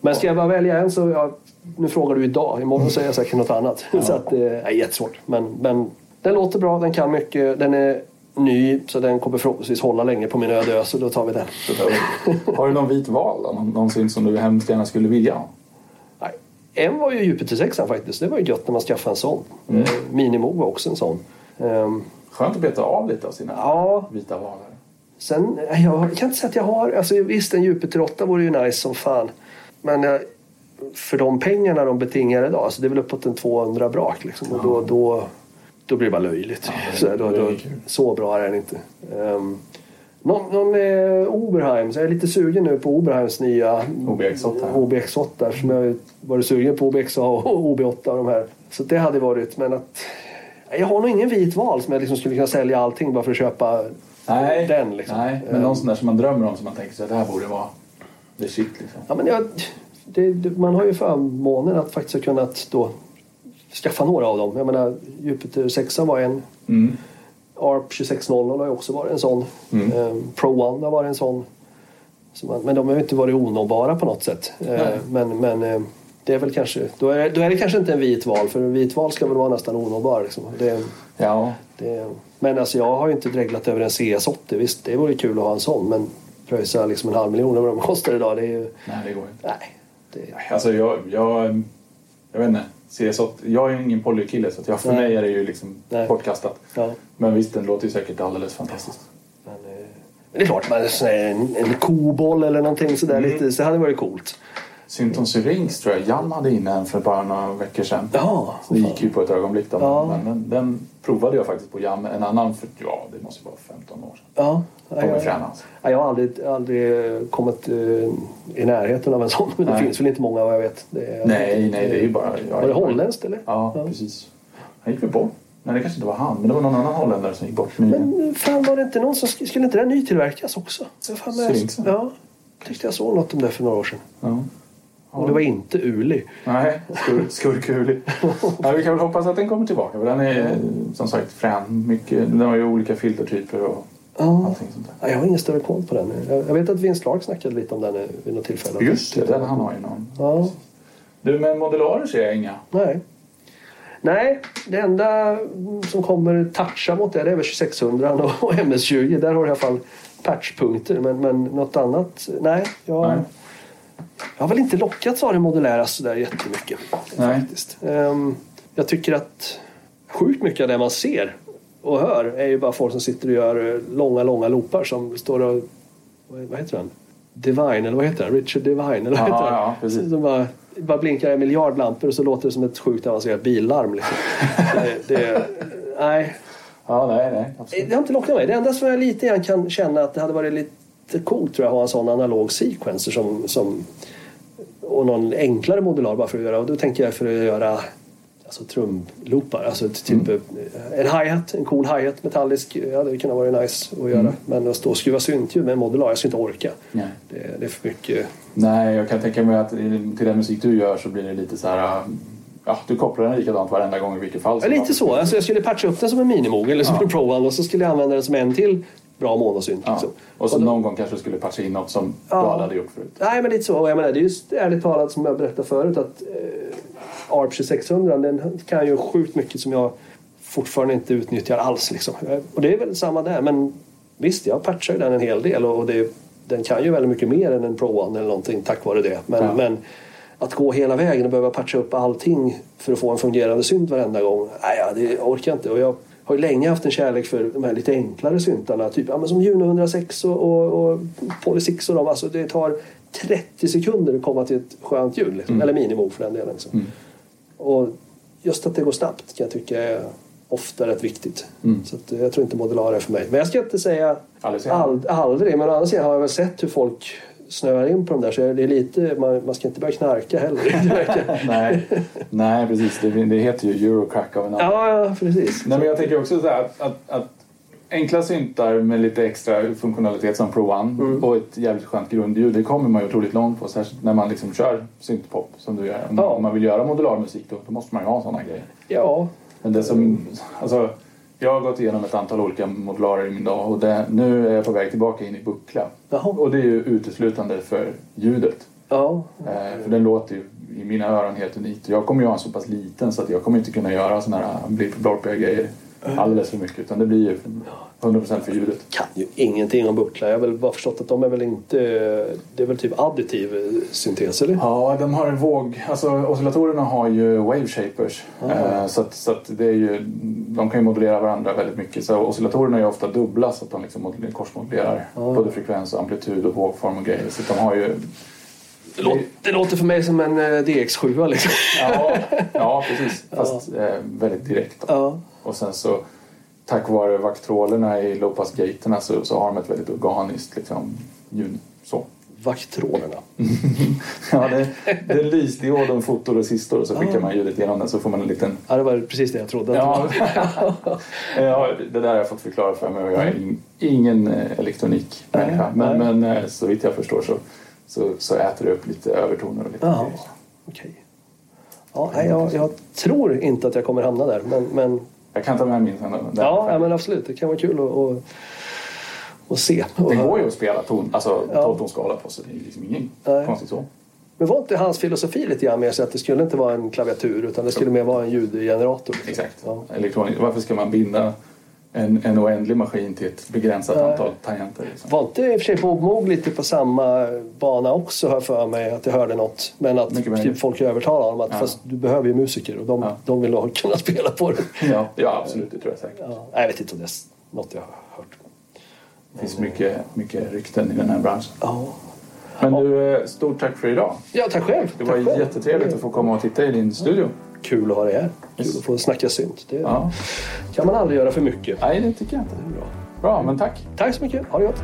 Men ska jag bara välja en så... Ja, nu frågar du idag. Imorgon säger jag säkert något annat. Så att, eh, är jättesvårt. Men, men den låter bra, den kan mycket. Den är ny så den kommer förhoppningsvis hålla länge på min öde ö. Så då tar vi den. Har du någon vit val då? Någon, någon synt som du hemskt gärna skulle vilja? Nej. En var ju Jupiter 6 faktiskt. Det var ju gött när man skaffade en sån. Mm. Eh, Minimo var också en sån. Ehm, Skönt att beta av lite av sina ja, vita valar. Sen, jag, jag kan inte säga att jag har... Alltså visst, en Jupiter 8 vore ju nice som fan. Men jag, för de pengarna de betingar idag, alltså det är väl uppåt en 200 brak liksom. Och då, då, då blir det bara löjligt. det- så, då, då, så bra är den inte. Um, någon, någon eh, Oberheim, så jag är lite sugen nu på Oberheims nya OBX8. OBX8 eftersom jag varit sugen på OBX och OB8 och de här. Så det hade varit, men att... Jag har nog ingen vit val som jag liksom skulle kunna sälja allting bara för att köpa Nej, den. Liksom. nej men någon sån där som man drömmer om som man tänker sig att det här borde vara är shit liksom. Ja, men jag, det, man har ju förmånen att faktiskt ha kunnat då skaffa några av dem. Jag menar, Jupiter 6 var en. Mm. ARP 2600 har ju också varit en sån. Mm. Eh, Pro One har varit en sån. Så man, men de har ju inte varit onåbara på något sätt. Eh, Nej. men men eh, det är väl kanske, då är, då är det kanske inte en vit val för en vit val ska väl vara nästan onåbar. Liksom. Det, Ja, det, men alltså jag har ju inte dreglat över en CS80. Visst, det vore kul att ha en sån men pröjsa liksom en halv miljon vad de kostar idag. Det är ju, nej det går inte. nej. Det, Alltså jag, jag, jag vet inte. CS8, jag är ingen polykille så att jag, för Nej. mig är det ju liksom Nej. bortkastat. ja. Men visst, den låter ju säkert alldeles fantastiskt. Men, eh, men det är klart, man, en, en koboll eller någonting sådär Mm. lite, så hade varit coolt. Synton Syrinx tror jag Jan hade inne en för bara några veckor sedan. Ja, Det gick ju på ett ögonblick då. Ja. Men den, den provade jag faktiskt på Jam. En annan för, ja det måste vara 15 år sedan. Ja. Ja, jag har aldrig, aldrig kommit eh, i närheten av en sån. Men det Nej. finns väl inte många vad jag vet. Är, Nej, nej det är ju bara... jag- Var det holländskt eller? Ja, Ja. precis. Han gick väl bort. Nej, det kanske inte var han. Men det var någon annan holländare som gick bort nyligen. Men eh, fan var det inte någon som sk- skulle inte den nytillverkas också? Jag? Ja, tyckte jag såg något om det för några år sedan. Ja. Och det var inte Uli. Nej, skur, skurkulig. ja, vi kan väl hoppas att den kommer tillbaka. För den är som sagt frän. Mycket, den har ju olika filtertyper och Ja. allting sånt där. Ja, jag har ingen större koll på den. Jag jag vet att Vince Clark snackade lite om den eh, vid något tillfälle. Just det, den han har ju någon. Ja. Du, men modularer ser jag inga. Nej. Nej, det enda som kommer toucha mot det, det är väl 2600 och MS20. Där har du i alla fall patchpunkter. Men, men något annat? Nej. Jag, Nej. Jag har väl inte lockats av det modulära sådär jättemycket. Nej. Faktiskt. Ehm, jag tycker att sjukt mycket av det man ser och hör är ju bara folk som sitter och gör eh, långa, långa loopar som står och... Vad heter han? Divine, eller vad heter han? Richard Divine, eller vad heter han? ja, precis. Som bara, bara blinkar en miljard lampor och så låter det som ett sjukt avancerat billarm. Liksom. det, det, nej, Ja, nej, nej. Absolut. det har inte lockat mig. Det enda som jag lite grann kan känna att det hade varit lite coolt tror jag att ha en sån analog sequencer som, som och någon enklare modular bara för att göra. Och då tänker jag för att göra alltså trumloopar. Alltså typ Mm. en hi-hat, en cool hi-hat metallisk. Ja, det kunde vara nice att göra. Mm. Men att stå och skruva syntljud med en modular, jag skulle inte orka. Nej. Det, det är för mycket. Nej, jag kan tänka mig att till den musik du gör så blir det lite så här... Ja, du kopplar den likadant varenda gång i vilket fall. Ja, lite så. Alltså, jag skulle patcha upp den som en minimog eller som Ja. en Pro och så skulle jag använda den som en till bra monosynt. Ja. Liksom. Och så Och då- någon gång kanske du skulle patcha in något som Ja. du aldrig hade gjort förut. Nej, men lite så. Och Jag menar, det är just ärligt talat som jag berättade förut att eh, ARP 2600 den kan ju sjukt mycket som jag fortfarande inte utnyttjar alls. Liksom. Och det är väl samma där. Men visst, jag patchar ju den en hel del och det, den kan ju väldigt mycket mer än en Pro One eller någonting tack vare det. Men, Ja. men att gå hela vägen och behöva patcha upp allting för att få en fungerande synt varenda gång, nej, det orkar jag inte. Och jag har ju länge haft en kärlek för de här lite enklare syntarna, typ ja, men som Juno 106 och, och, och Poly 6 och de. Alltså, det tar 30 sekunder att komma till ett skönt ljud, liksom. eller minimo för den delen. Liksom. Mm. Och just att det går snabbt kan jag tycka är ofta rätt viktigt. Mm. Så att, eh, jag tror inte modular är för mig. Men jag ska inte säga Aldrig aldrig. Men å andra sidan har jag väl sett hur folk snöar in på de där. Så det är lite, man, man ska inte börja knarka heller. Nej, nej precis. Det, det heter ju Eurocrack av en annan. ja, ja, precis. Nej, men jag tänker också så här att, att, att enkla syntar med lite extra funktionalitet som Pro One Mm. och ett jävligt skönt grundljud, det kommer man ju otroligt långt på. Särskilt när man liksom kör syntpop som du gör. Om, Ja. man vill göra modular musik då, då måste man ju ha sådana grejer. Ja, Men det som, alltså, jag har gått igenom ett antal olika modularer i min dag och det, nu är jag på väg tillbaka in i buckla. Jaha. Och det är ju uteslutande för ljudet. ja. Eh, för den låter ju i mina öron helt unikt. Jag kommer ju ha en så pass liten så att jag kommer inte kunna göra såna här blip-blorpiga grejer alldeles för mycket. Utan det blir ju 100% för ljudet. kan ju ingenting om bucklar. Jag har väl bara förstått att de är väl inte... Det är väl typ additiv eh, syntes, eller? Ja, de har en våg. Alltså oscillatorerna har ju wave shapers. Eh, så att, så att det är ju, de kan ju modulera varandra väldigt mycket. Så oscillatorerna är ju ofta dubbla så att de liksom modulerar- korsmodulerar både frekvens, och amplitud och vågform och grejer. Så de har ju... Det, låter, det låter för mig som en eh, DX7 liksom. Ja, ja precis. Fast eh, väldigt direkt. Ja. Och sen så tack vare vaktrolerna i lowpass-gaterna så, så har de ett väldigt organiskt liksom, ljud. Så. Vaktrolerna. Ja, det, det är en lysdiod och en fotoresistor och så skickar man ljudet genom den så får man en liten... Ja, det var precis det jag trodde. Ja, ja det där har jag fått förklara för mig och jag är in, ingen eh, elektronikmänniska. Men, men eh, så vitt jag förstår så så, så äter det upp lite övertoner och lite Jaha, grejer. okej. Ja, nej, jag, jag tror inte att jag kommer hamna där. Men, men, Jag kan ta med min sen. ja, ja, men absolut. Det kan vara kul att, att, att se. Det går ju att spela ton, alltså Ja. 12-tonsskala på så det är liksom inget Nej. konstigt så. Men var inte hans filosofi lite grann med sig att det skulle inte vara en klaviatur utan det skulle mer vara en ljudgenerator? Exakt. Ja. Elektronik. Varför ska man binda en, en oändlig maskin till ett begränsat Nej. antal tangenter? Liksom? Var inte i och för sig Bob Moog lite på samma bana också har för mig att jag hörde något. Men att Mycket typ folk övertalade honom att Ja. fast du behöver ju musiker och de, Ja. de vill ha, kunna spela på det. Ja, ja, absolut. Det tror jag säkert. Ja, jag vet inte om det är något jag har hört. Det finns mycket, mycket rykten i den här branschen. Ja, Men du, eh, stort tack för idag. ja tack själv. Det tack var själv. jättetrevligt att få komma och titta i din studio. Kul att ha dig här. Kul att få snacka synt. Det Ja. kan man aldrig göra för mycket. Nej, det tycker jag inte. Det är bra. Bra, men tack. Tack så mycket. Ha det gott.